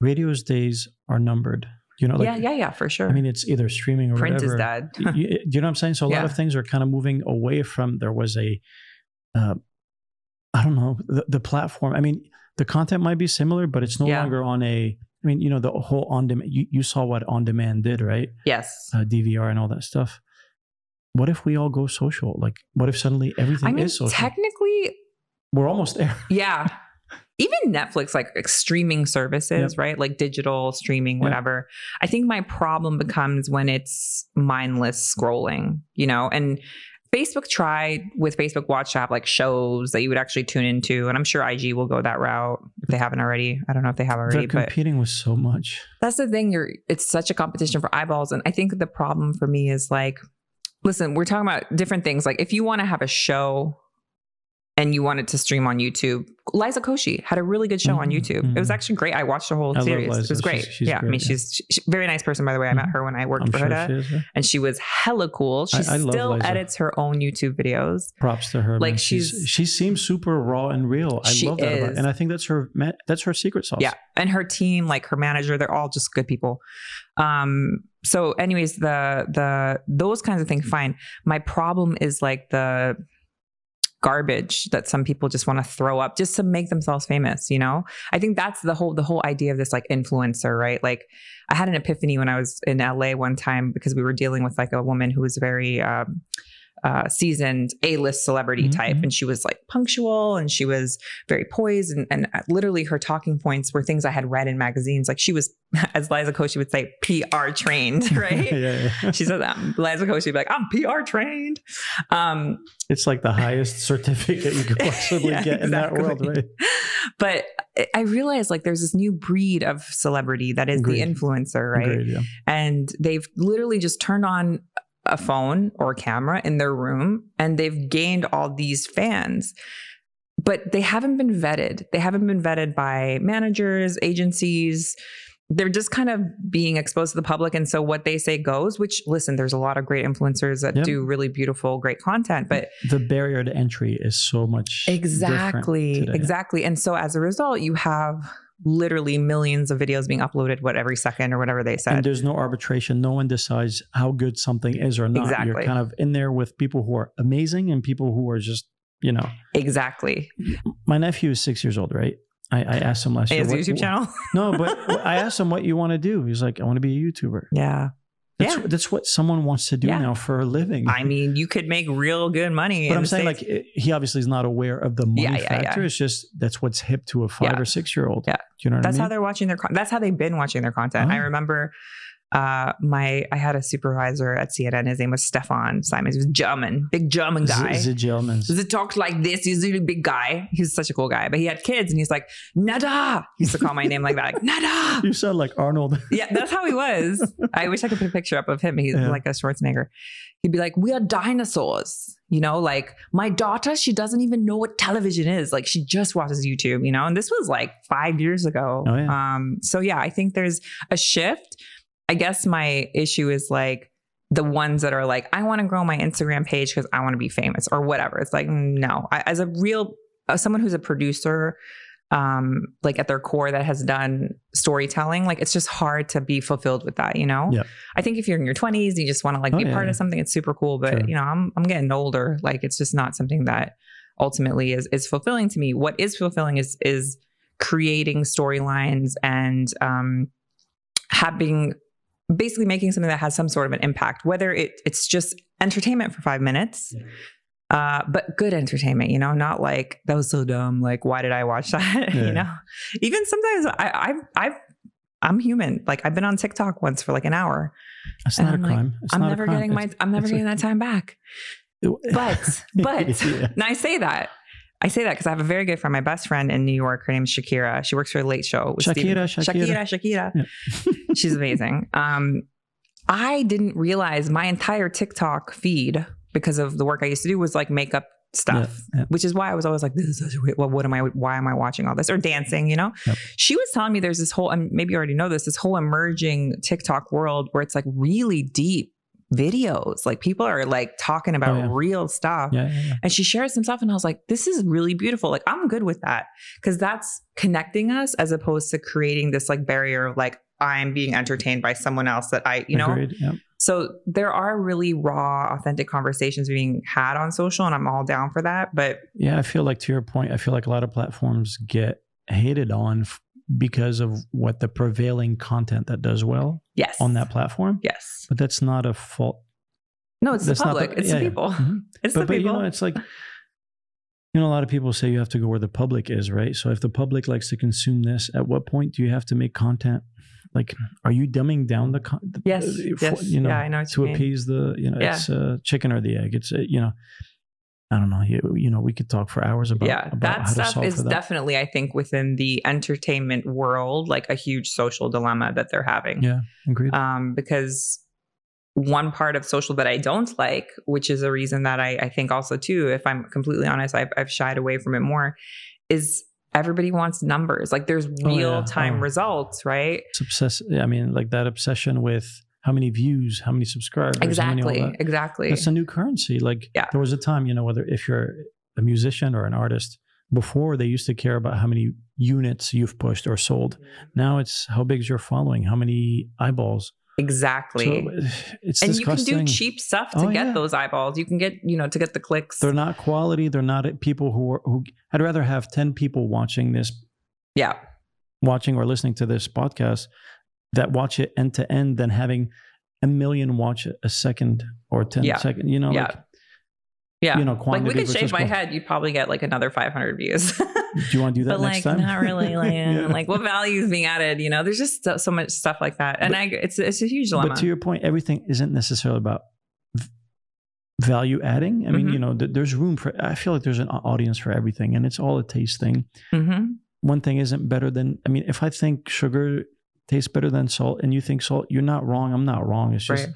radio's days are numbered you know like yeah, yeah, yeah, for sure. i mean it's either streaming or Print whatever is dead. you, you know what I'm saying? So a lot of things are kind of moving away from there was a, uh, I don't know, the, the platform. I mean, the content might be similar, but it's no Yeah. longer on a. I mean, you know, the whole on demand. You, you saw what on demand did, right? yes. Uh, DVR and all that stuff. What if we all go social? Like, what if suddenly everything I mean, is social? technically, We're almost there. yeah. Even Netflix, like streaming services, Yep. right? Like digital streaming, Yep. whatever. I think my problem becomes when it's mindless scrolling, you know? And Facebook tried with Facebook Watch to have like shows that you would actually tune into. And I'm sure IG will go that route if they haven't already. I don't know if they have already, They're but competing with so much. that's the thing. You're it's such a competition for eyeballs. And I think the problem for me is like, listen, we're talking about different things. Like if you want to have a show and you wanted to stream on YouTube, Liza Koshy had a really good show on Mhm, YouTube. It was mhm. actually great. I watched the whole I series. It was great. She's- she's yeah, I mean, yeah. she's, she's a very nice person, by the way. I met Mhm. her when I worked I'm for sure Huda, yeah. and she was hella cool. She I- I still edits her own YouTube videos. Props to her. Like, man. she's, she seems super raw and real. I love that about, is. and I think that's her. That's her secret sauce. Yeah, and her team, like her manager, they're all just good people. Um, so, anyways, the the those kinds of things, fine. My problem is like the garbage that some people just want to throw up just to make themselves famous you know? I think that's the whole the whole idea of this like influencer right? Like i had an epiphany when i was in la one time because we were dealing with like a woman who was very um uh, seasoned A-list celebrity Mhm, type, and she was like punctual, and she was very poised, and, and literally her talking points were things I had read in magazines. Like she was, as Liza Koshy would say, PR trained, right? yeah, yeah. She said that Liza Koshy would be like, "I'm PR trained." Um, It's like the highest certificate you could possibly Yeah, get in that world, right? but I- I realized like there's this new breed of celebrity that is Agreed. the influencer, right? Agreed, yeah. And they've literally just turned on a phone or a camera in their room and they've gained all these fans. But they haven't been vetted. They haven't been vetted by managers, agencies. They're just kind of being exposed to the public. And so what they say goes, which listen, there's a lot of great influencers that Yep. do really beautiful, great content. But The barrier to entry is so much exactly exactly and so as a result you have literally millions of videos being uploaded what every second or whatever they said. And there's no arbitration. No one decides how good something is or not. Exactly. You're kind of in there with people who are amazing and people who are just, you know. exactly My nephew is six years old, right? I, I asked him last year. his what- youtube channel No, but I asked him what you want to do. He's like, I want to be a YouTuber. yeah That's, Yeah. that's what someone wants to do Yeah. now for a living. i mean you could make real good money but I'm saying, States. like, he obviously is not aware of the money Yeah, factor. It's just that's what's hip to a five or six year old. Yeah. Do you know what that's I mean? That's how they're watching their con- that's how they've been watching their content i Oh. remember uh my i had a supervisor at cnn his name was stefan simons he was german big german guy Z- Zidjelmans. Does it talk like this? He's a really big guy. He's such a cool guy, but he had kids and he's like, Nada. He used to call my name like that, like, Nada. You sound like Arnold. Yeah, that's how he was. I wish I could put a picture up of him. He's Yeah. like a Schwarzenegger. He'd be like, We are dinosaurs. You know, like my daughter, she doesn't even know what television is. Like she just watches YouTube, you know, and this was like five years ago. Oh, yeah. Um, so yeah, I think there's a shift. I guess my issue is like the ones that are like, I want to grow my Instagram page because I want to be famous or whatever. It's like, no, I, as a real, as someone who's a producer, um, like at their core that has done storytelling, like it's just hard to be fulfilled with that, you know? Yeah. I think if you're in your 20s, you just want to like Oh, be yeah, part yeah. of something, it's super cool. But Sure. you know, I'm I'm getting older. Like it's just not something that ultimately is is fulfilling to me. What is fulfilling is is creating storylines and um having basically making something that has some sort of an impact, whether it it's just entertainment for five minutes. Uh, but good entertainment, you know, not like that was so dumb. Like, why did I watch that? Yeah. you know, even sometimes I, I've, I've, I'm human. Like, I've been on TikTok once for like an hour. It's not I'm a like, crime. It's I'm never crime. getting my, It's- I'm never it's a- getting that time back. But, but, Yeah. and I say that. I say that because I have a very good friend, my best friend in New York. Her name is Shakira. She works for a Late Show. with Stephen- Shakira, Shakira. Shakira, Shakira. She's amazing. Um, I didn't realize my entire TikTok feed because of the work I used to do was like makeup stuff, Yeah, yeah. which is why I was always like, "This is such weird- well, what am I? Why am I watching all this?" Or dancing, you know. Yep. She was telling me there's this whole, and maybe you already know this, this whole emerging TikTok world where it's like really deep videos. Like people are like talking about Oh, yeah. real stuff. Yeah, yeah. And she shares some stuff, and I was like, this is really beautiful. Like, I'm good with that because that's connecting us as opposed to creating this like barrier of like, I'm being entertained by someone else that I, you know? Agreed. Yeah. So there are really raw, authentic conversations being had on social, and I'm all down for that. But Yeah, I feel like to your point, I feel like a lot of platforms get hated on f- because of what the prevailing content that does well yes. on that platform. Yes. But that's not a fault. No, it's the That's not public. it's yeah, the yeah. people. Mhm. It's But, the but you know, it's like, you know, a lot of people say you have to go where the public is, right? So if the public likes to consume this, at what point do you have to make content? Like, are you dumbing down the content? yes. yes. You know, yeah, I know to appease the, you know, Yeah. it's uh, chicken or the egg. It's, uh, you know, I don't know. You, you know, we could talk for hours about, yeah, about that stuff is that. definitely, I think, within the entertainment world, like a huge social dilemma that they're having. Yeah, agreed. um, because one part of social that I don't like, which is a reason that I, I think also too, if I'm completely honest, I've, I've shied away from it more, is everybody wants numbers. Like there's real time Oh, yeah. Oh. results, right? It's obsess. I mean, like that obsession with how many views, how many subscribers, how many Exactly. that. Exactly. That's a new currency. Like Yeah. there was a time, you know, whether if you're a musician or an artist, before they used to care about how many units you've pushed or sold. Mm-hmm. Now it's how big's your following, how many eyeballs. Exactly. So it's and you can do cheap stuff to Oh, get yeah. those eyeballs. You can get, you know, to get the clicks. They're not quality. They're not uh, people who are who. I'd rather have ten people watching this, yeah. watching or listening to this podcast that watch it end to end than having a million watch it a second or ten Yeah. second. You know, Yeah. like Yeah. you know, like we could shave my head, you'd probably get like another 500 views. Do you want to do that but next like time? not really like, Yeah. like what value is being added you know there's just so, so much stuff like that and But- i it's it's a huge dilemma But to your point, everything isn't necessarily about v- value adding. I mean, Mhm. you know, th- there's room for. I feel like there's an audience for everything, and it's all a taste thing. hmm One thing isn't better than. I mean, if I think sugar tastes better than salt, and you think salt, you're not wrong. I'm not wrong. It's just right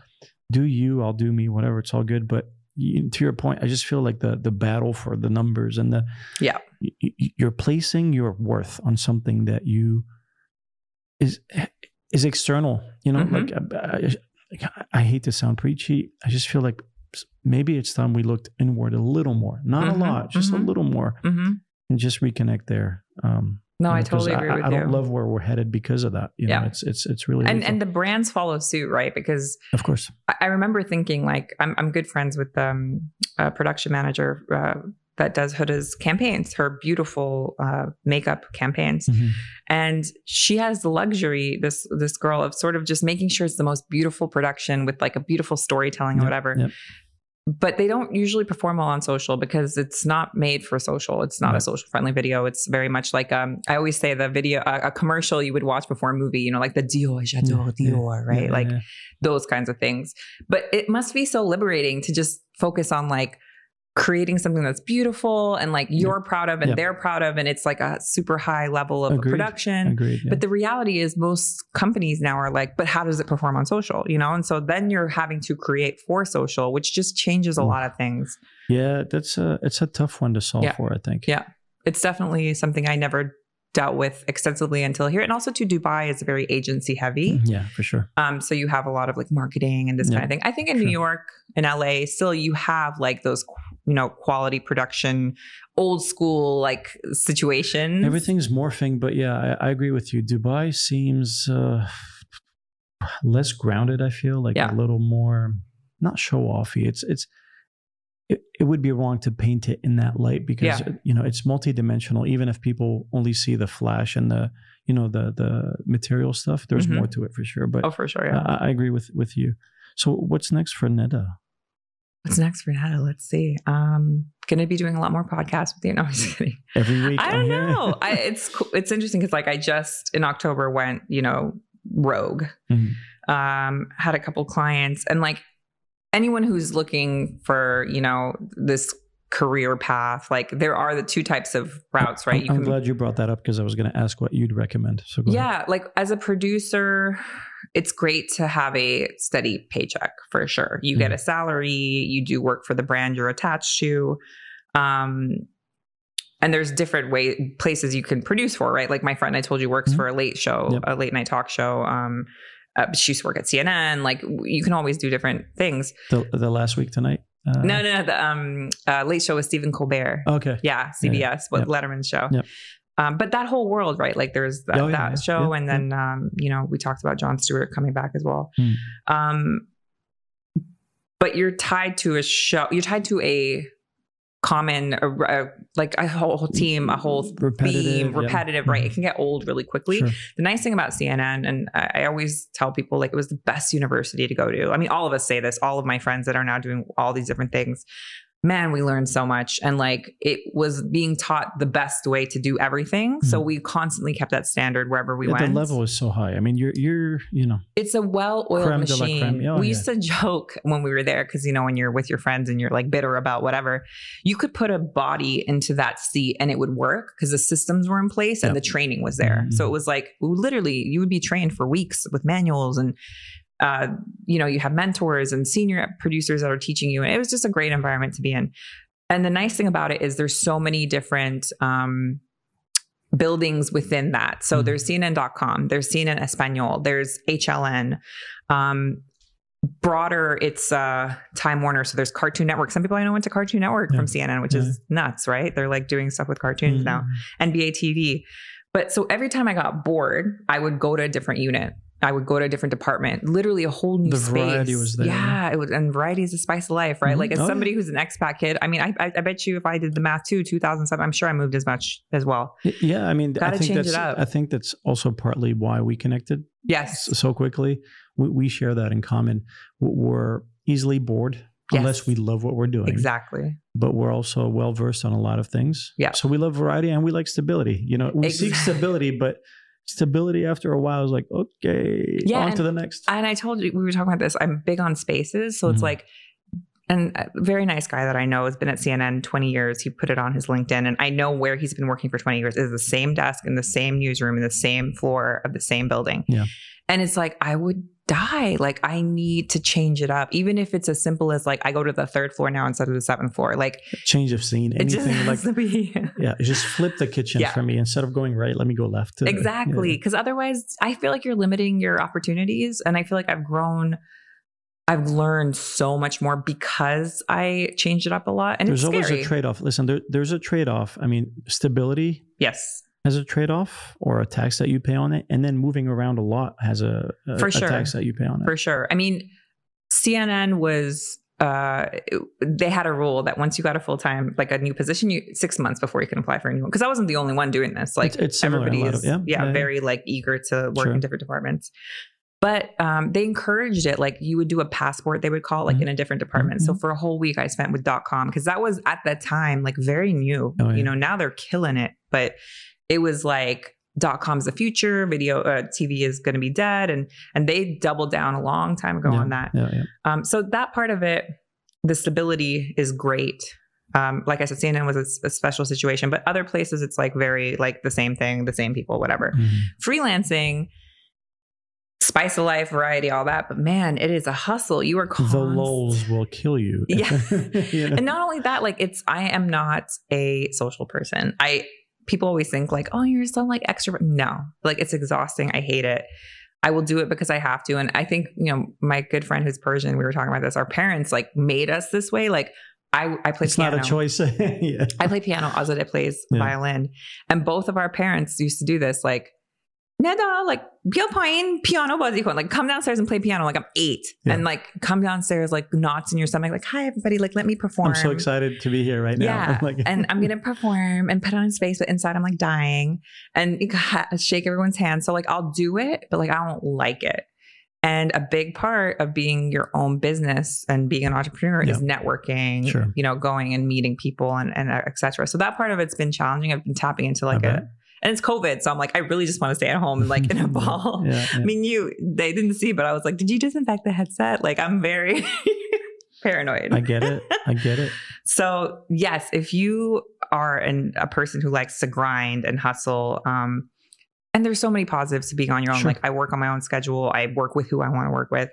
do you, I'll do me, whatever. It's all good. But you, to your point, I just feel like the the battle for the numbers and the Yeah. y- you're placing your worth on something that you is is external. You know, Mhm. like I, I, I hate to sound preachy. I just feel like maybe it's time we looked inward a little more, not Mhm, a lot, just mhm. a little more, hmm and just reconnect there. Um, no you i totally agree I, with I you don't love where we're headed because of that. You know, Yeah. it's it's it's really and and the brands follow suit right because of course. I, I remember thinking like i'm, I'm good friends with um a production manager uh, that does huda's campaigns her beautiful uh, makeup campaigns Mhm. and she has the luxury this this girl of sort of just making sure it's the most beautiful production with like a beautiful storytelling or whatever yep. But they don't usually perform well on social because it's not made for social. It's not a social friendly video. It's very much like um i always say the video a, a commercial you would watch before a movie you know like the dior j'adore Yeah, dior right? Yeah, like yeah. those kinds of things. But it must be so liberating to just focus on like creating something that's beautiful and like you're proud of and Yeah. they're proud of and it's like a super high level of Agreed. production agreed. yeah. but the reality is, most companies now are like, but how does it perform on social? You know, and so then you're having to create for social, which just changes a Oof. lot of things. Yeah, that's a it's a tough one to solve Yeah. for. I think. Yeah. It's definitely something I never dealt with extensively until here. And also, to Dubai is very agency heavy. Yeah, for sure. Um, so you have a lot of like marketing and this Yeah. kind of thing. I think in Sure. New York and LA, still you have like those, you know, quality production, old school like situation. Everything's morphing, but yeah, I, I agree with you. Dubai seems uh, less grounded. I feel like Yeah. a little more not show offy. It's it's it, it would be wrong to paint it in that light because Yeah. you know it's multidimensional. Even if people only see the flash and the you know the the material stuff, there's Mhm. more to it for sure. But Oh, for sure. Yeah. I, I agree with with you. So what's next for Neda? What's next for Nada? Let's see. Um, gonna be doing a lot more podcasts with you. No, I'm just kidding. Every week, I don't know. I, it's co- it's interesting because like I just in October went, you know, rogue. Mhm. Um, had a couple clients and like anyone who's looking for you know this career path, like there are the two types of routes, right? I'm, I'm glad you brought that up because I was going to ask what you'd recommend. So go ahead. yeah, like as a producer, it's great to have a steady paycheck for sure. You Mm-hmm. get a salary, you do work for the brand you're attached to. Um and there's different way places you can produce for, right? Like my friend I told you works Mhm. for a late show, Yep. a late night talk show. Um uh, she used to work at CNN. Like you can always do different things. the the last week tonight. Uh, no, no, no. The um, uh, late show with Stephen Colbert. Okay. Yeah, Yeah, CBS, what Yep. Letterman's show. Um, but that whole world, right? Like there's that, Oh, yeah, that show, yeah, and then um, you know we talked about Jon Stewart coming back as well. Hmm. Um, but you're tied to a show. You're tied to a common, a, a, like a whole, team, a whole Repetitive, theme, yeah. repetitive, right? Mhm. It can get old really quickly. Sure. The nice thing about CNN, and I, I always tell people, like it was the best university to go to. I mean, all of us say this. All of my friends that are now doing all these different things, man, we learned so much, and like it was being taught the best way to do everything. So we constantly kept that standard wherever we Mm-hmm. Yeah, went. the level is so high. I mean, you're you're you know It's a well-oiled Creme machine. Oh, we yeah. used to joke when we were there because you know when you're with your friends and you're like bitter about whatever, you could put a body into that seat and it would work because the systems were in place and Yep. the training was there. Mhm. So it was like literally you would be trained for weeks with manuals and uh, you know, you have mentors and senior producers that are teaching you. And it was just a great environment to be in. And the nice thing about it is there's so many different um, buildings within that. So Mhm. there's CNN.com, there's CNN Espanol, there's HLN. Um, broader, it's uh, Time Warner. So there's Cartoon Network. Some people I know went to Cartoon Network Yeah. from CNN, which is nuts, right? They're like doing stuff with cartoons now. Mhm. NBA TV. But so every time I got bored, I would go to a different unit. I would go to a different department, literally a whole new The space. variety was there. Yeah, it was, and variety is the spice of life, right? Mhm. Like as Oh, somebody yeah. who's an expat kid, I mean, I, I, I bet you if I did the math too, 2007, I'm sure I moved as much as well. Yeah, I mean, I Gotta think change it that's up. I think that's also partly why we connected Yes, so quickly. We, we share that in common. We're easily bored Yes. unless we love what we're doing. exactly. But we're also well versed on a lot of things. Yeah. So we love variety and we like stability. You know, we seek stability, but stability after a while is like, okay, Yeah, on and- to the next. And I told you we were talking about this. I'm big on spaces, so it's Mhm. like, and a very nice guy that I know has been at CNN 20 years. He put it on his LinkedIn, and I know where he's been working for 20 years. Is the same desk in the same newsroom in the same floor of the same building. Yeah. And it's like I would die. Like I need to change it up, even if it's as simple as like I go to the third floor now instead of the seventh floor. Like Change of scene, anything like be. yeah, just flip the kitchen Yeah. for me instead of going right. Let me go left. Uh, exactly yeah. because otherwise i feel like you're limiting your opportunities and i feel like i've grown i've learned so much more because i changed it up a lot and There's it's always a trade off. Listen, there, there's a trade off. I mean, stability yes has a trade off or a tax that you pay on it, and then moving around a lot has a, a, For a sure. tax that you pay on it. for sure i mean cnn was uh they had a rule that once you got a full-time like a new position you six months before you can apply for a new one because i wasn't the only one doing this like it's, it's a everybody is of- yeah, yeah, very like eager to work Sure. in different departments but um, they encouraged it like you would do a passport they would call it, like Mhm. in a different department so for a whole week i spent with dot com because that was at that time like very new Oh, yeah. you know now they're killing it but it was like dot com's the future video uh, tv is going to be dead and and they doubled down a long time ago Yeah. on that Yeah, yeah. um, so that part of it, the stability is great. Um, like I said, CNN was a special situation, but other places it's like very like the same thing, the same people, whatever. Mhm. Freelancing, spice of life, variety, all that. But man, it is a hustle. You are called The const- lulls will kill you. Yeah. You know? and not only that, like it's I am not a social person. I people always think like, oh, you're so like extrovert. No, like it's exhausting. I hate it. I will do it because I have to. And I think, you know, my good friend who's Persian, we were talking about this, our parents like made us this way. Like I, I play it's piano. not a choice. yeah. I play piano. Azadeh plays Yeah. violin. And both of our parents used to do this. Like, Neda, like, playing piano buzzy Like, come downstairs and play piano. Like, I'm eight. Yeah. And like, come downstairs, like, knots in your stomach. Like, hi, everybody. Like, let me perform. I'm so excited to be here right now. Yeah. Like- and I'm going to perform and put on his face, but inside I'm like dying and shake everyone's hand. So, like, I'll do it, but like, I don't like it. And a big part of being your own business and being an entrepreneur is networking, Sure. you know, going and meeting people and, and et cetera. So that part of it's been challenging. I've been tapping into like a. and it's COVID. So I'm like, I really just want to stay at home and like in a ball. Yeah, yeah. I mean, you, they didn't see, but I was like, did you disinfect the headset? Like, I'm very paranoid. I get it. I get it. So yes, if you are an, a person who likes to grind and hustle, um, and there's so many positives to being on your own. Sure. Like I work on my own schedule. I work with who I want to work with.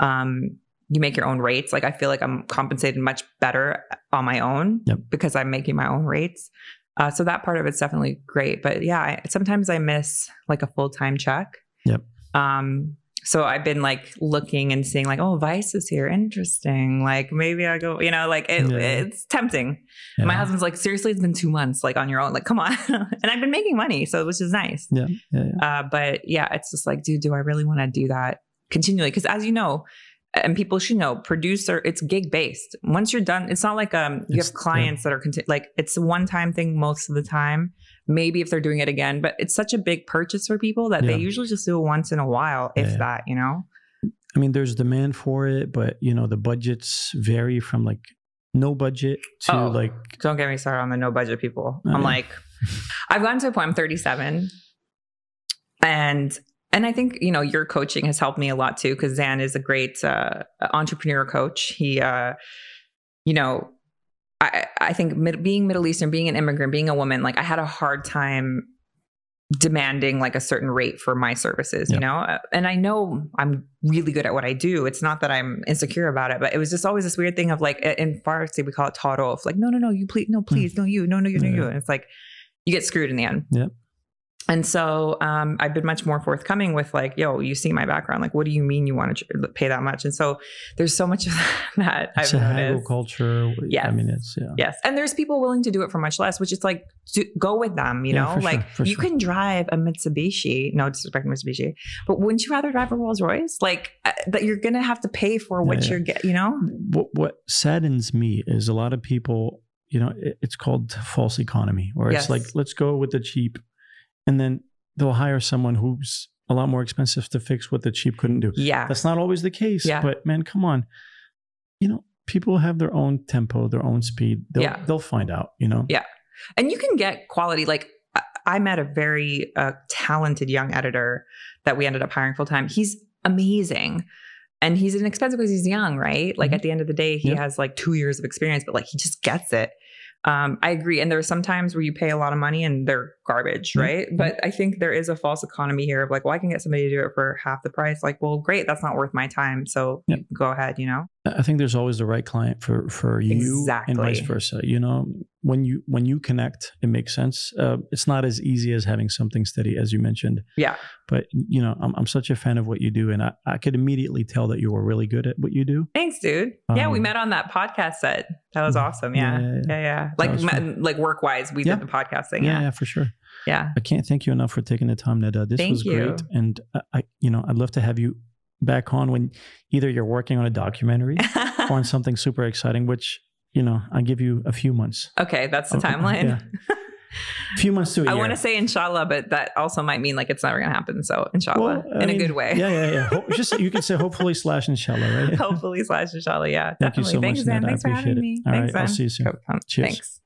Um, you make your own rates. Like I feel like I'm compensated much better on my own Yep. because I'm making my own rates. Uh, so that part of it's definitely great. But yeah, I, sometimes I miss like a full time check. Yep. Um, so I've been like looking and seeing like, oh, Vice is here. Interesting. Like maybe I go, you know, like it, Yeah. it's tempting. Yeah. My husband's like, seriously, it's been two months, like on your own. Like, come on. and I've been making money, so which is nice. Yeah, yeah, yeah. Uh, but yeah, it's just like, dude, do I really want to do that continually? Because as you know, and people should know, producer, it's gig based. Once you're done, it's not like um you It's- have clients that are conti- like it's a one time thing most of the time. Maybe if they're doing it again, but it's such a big purchase for people that Yeah. they usually just do it once in a while, if Yeah, yeah. that, you know. I mean, there's demand for it, but you know, the budgets vary from like no budget to Oh. like Don't get me started on the no budget people. Oh, I'm like, I've gotten to a point. I'm 37, and and I think you know your coaching has helped me a lot too because Zan is a great uh, entrepreneur coach. He, uh, you know, I I think mid, being Middle Eastern, being an immigrant, being a woman, like I had a hard time demanding like a certain rate for my services, you know? Uh, And I know I'm really good at what I do. It's not that I'm insecure about it, but it was just always this weird thing of like, in Farsi, we call it taro. Like, no, no, no, you please, no, please, no, you, no, no, you, no, you. And it's like, you get screwed in the end. Yep. And so um, I've been much more forthcoming with like, yo, you see my background. Like, what do you mean you want to pay that much? And so there's so much of that It's I've a noticed. culture. Yeah. I mean, it's yeah. Yes. And there's people willing to do it for much less, which is like, do, go with them, you Yeah, know? for sure, like, you sure. can drive a Mitsubishi, no disrespect to Mitsubishi, but wouldn't you rather drive a Rolls Royce? Like, uh, that you're going to have to pay for what Yeah. you're getting, you know? What what saddens me is a lot of people. You know, it, it's called false economy, or Yes. it's like let's go with the cheap, and then they'll hire someone who's a lot more expensive to fix what the cheap couldn't do. Yeah. That's not always the case. Yeah. But man, come on. You know, people have their own tempo, their own speed. They'll Yeah. they'll find out, you know? Yeah. And you can get quality. Like I- met a very uh, talented young editor that we ended up hiring full time. He's amazing. And he's inexpensive because he's young, right? Like Mhm. at the end of the day, he has like two years of experience, but like he just gets it. Um, I agree. And there are some times where you pay a lot of money and they're garbage, Mhm. right? But I think there is a false economy here of like, well, I can get somebody to do it for half the price. Like, well, great, that's not worth my time. So Yep. go ahead, you know? I think there's always the right client for for you and vice versa. You know, when you when you connect, it makes sense. Uh, it's not as easy as having something steady, as you mentioned. Yeah. But you know, I'm I'm such a fan of what you do, and I, I could immediately tell that you were really good at what you do. Thanks, dude. yeah, we Um, met on that podcast set. That was awesome. Yeah. Yeah, Yeah, yeah. Like ma- like work wise, we Yeah. did the podcast thing. Yeah, Yeah. yeah, for sure. Yeah. I can't thank you enough for taking the time, Neda. This Thank was you. great, and I, I, you know, I'd love to have you back on when either you're working on a documentary or on something super exciting. Which you know, I'll give you a few months. okay, that's the Oh, timeline. yeah. A few months to a I year. I want to say inshallah, but that also might mean like it's never going to happen. So inshallah, Well, in mean, a good way. Yeah, yeah, yeah. Ho- just you can say hopefully slash inshallah, right? Hopefully slash inshallah. Yeah. Thank you definitely. so Thanks, much, Zan. Ned. I Thanks for having it. me. All Thanks, right, I'll see you soon. Um, Cheers. Thanks.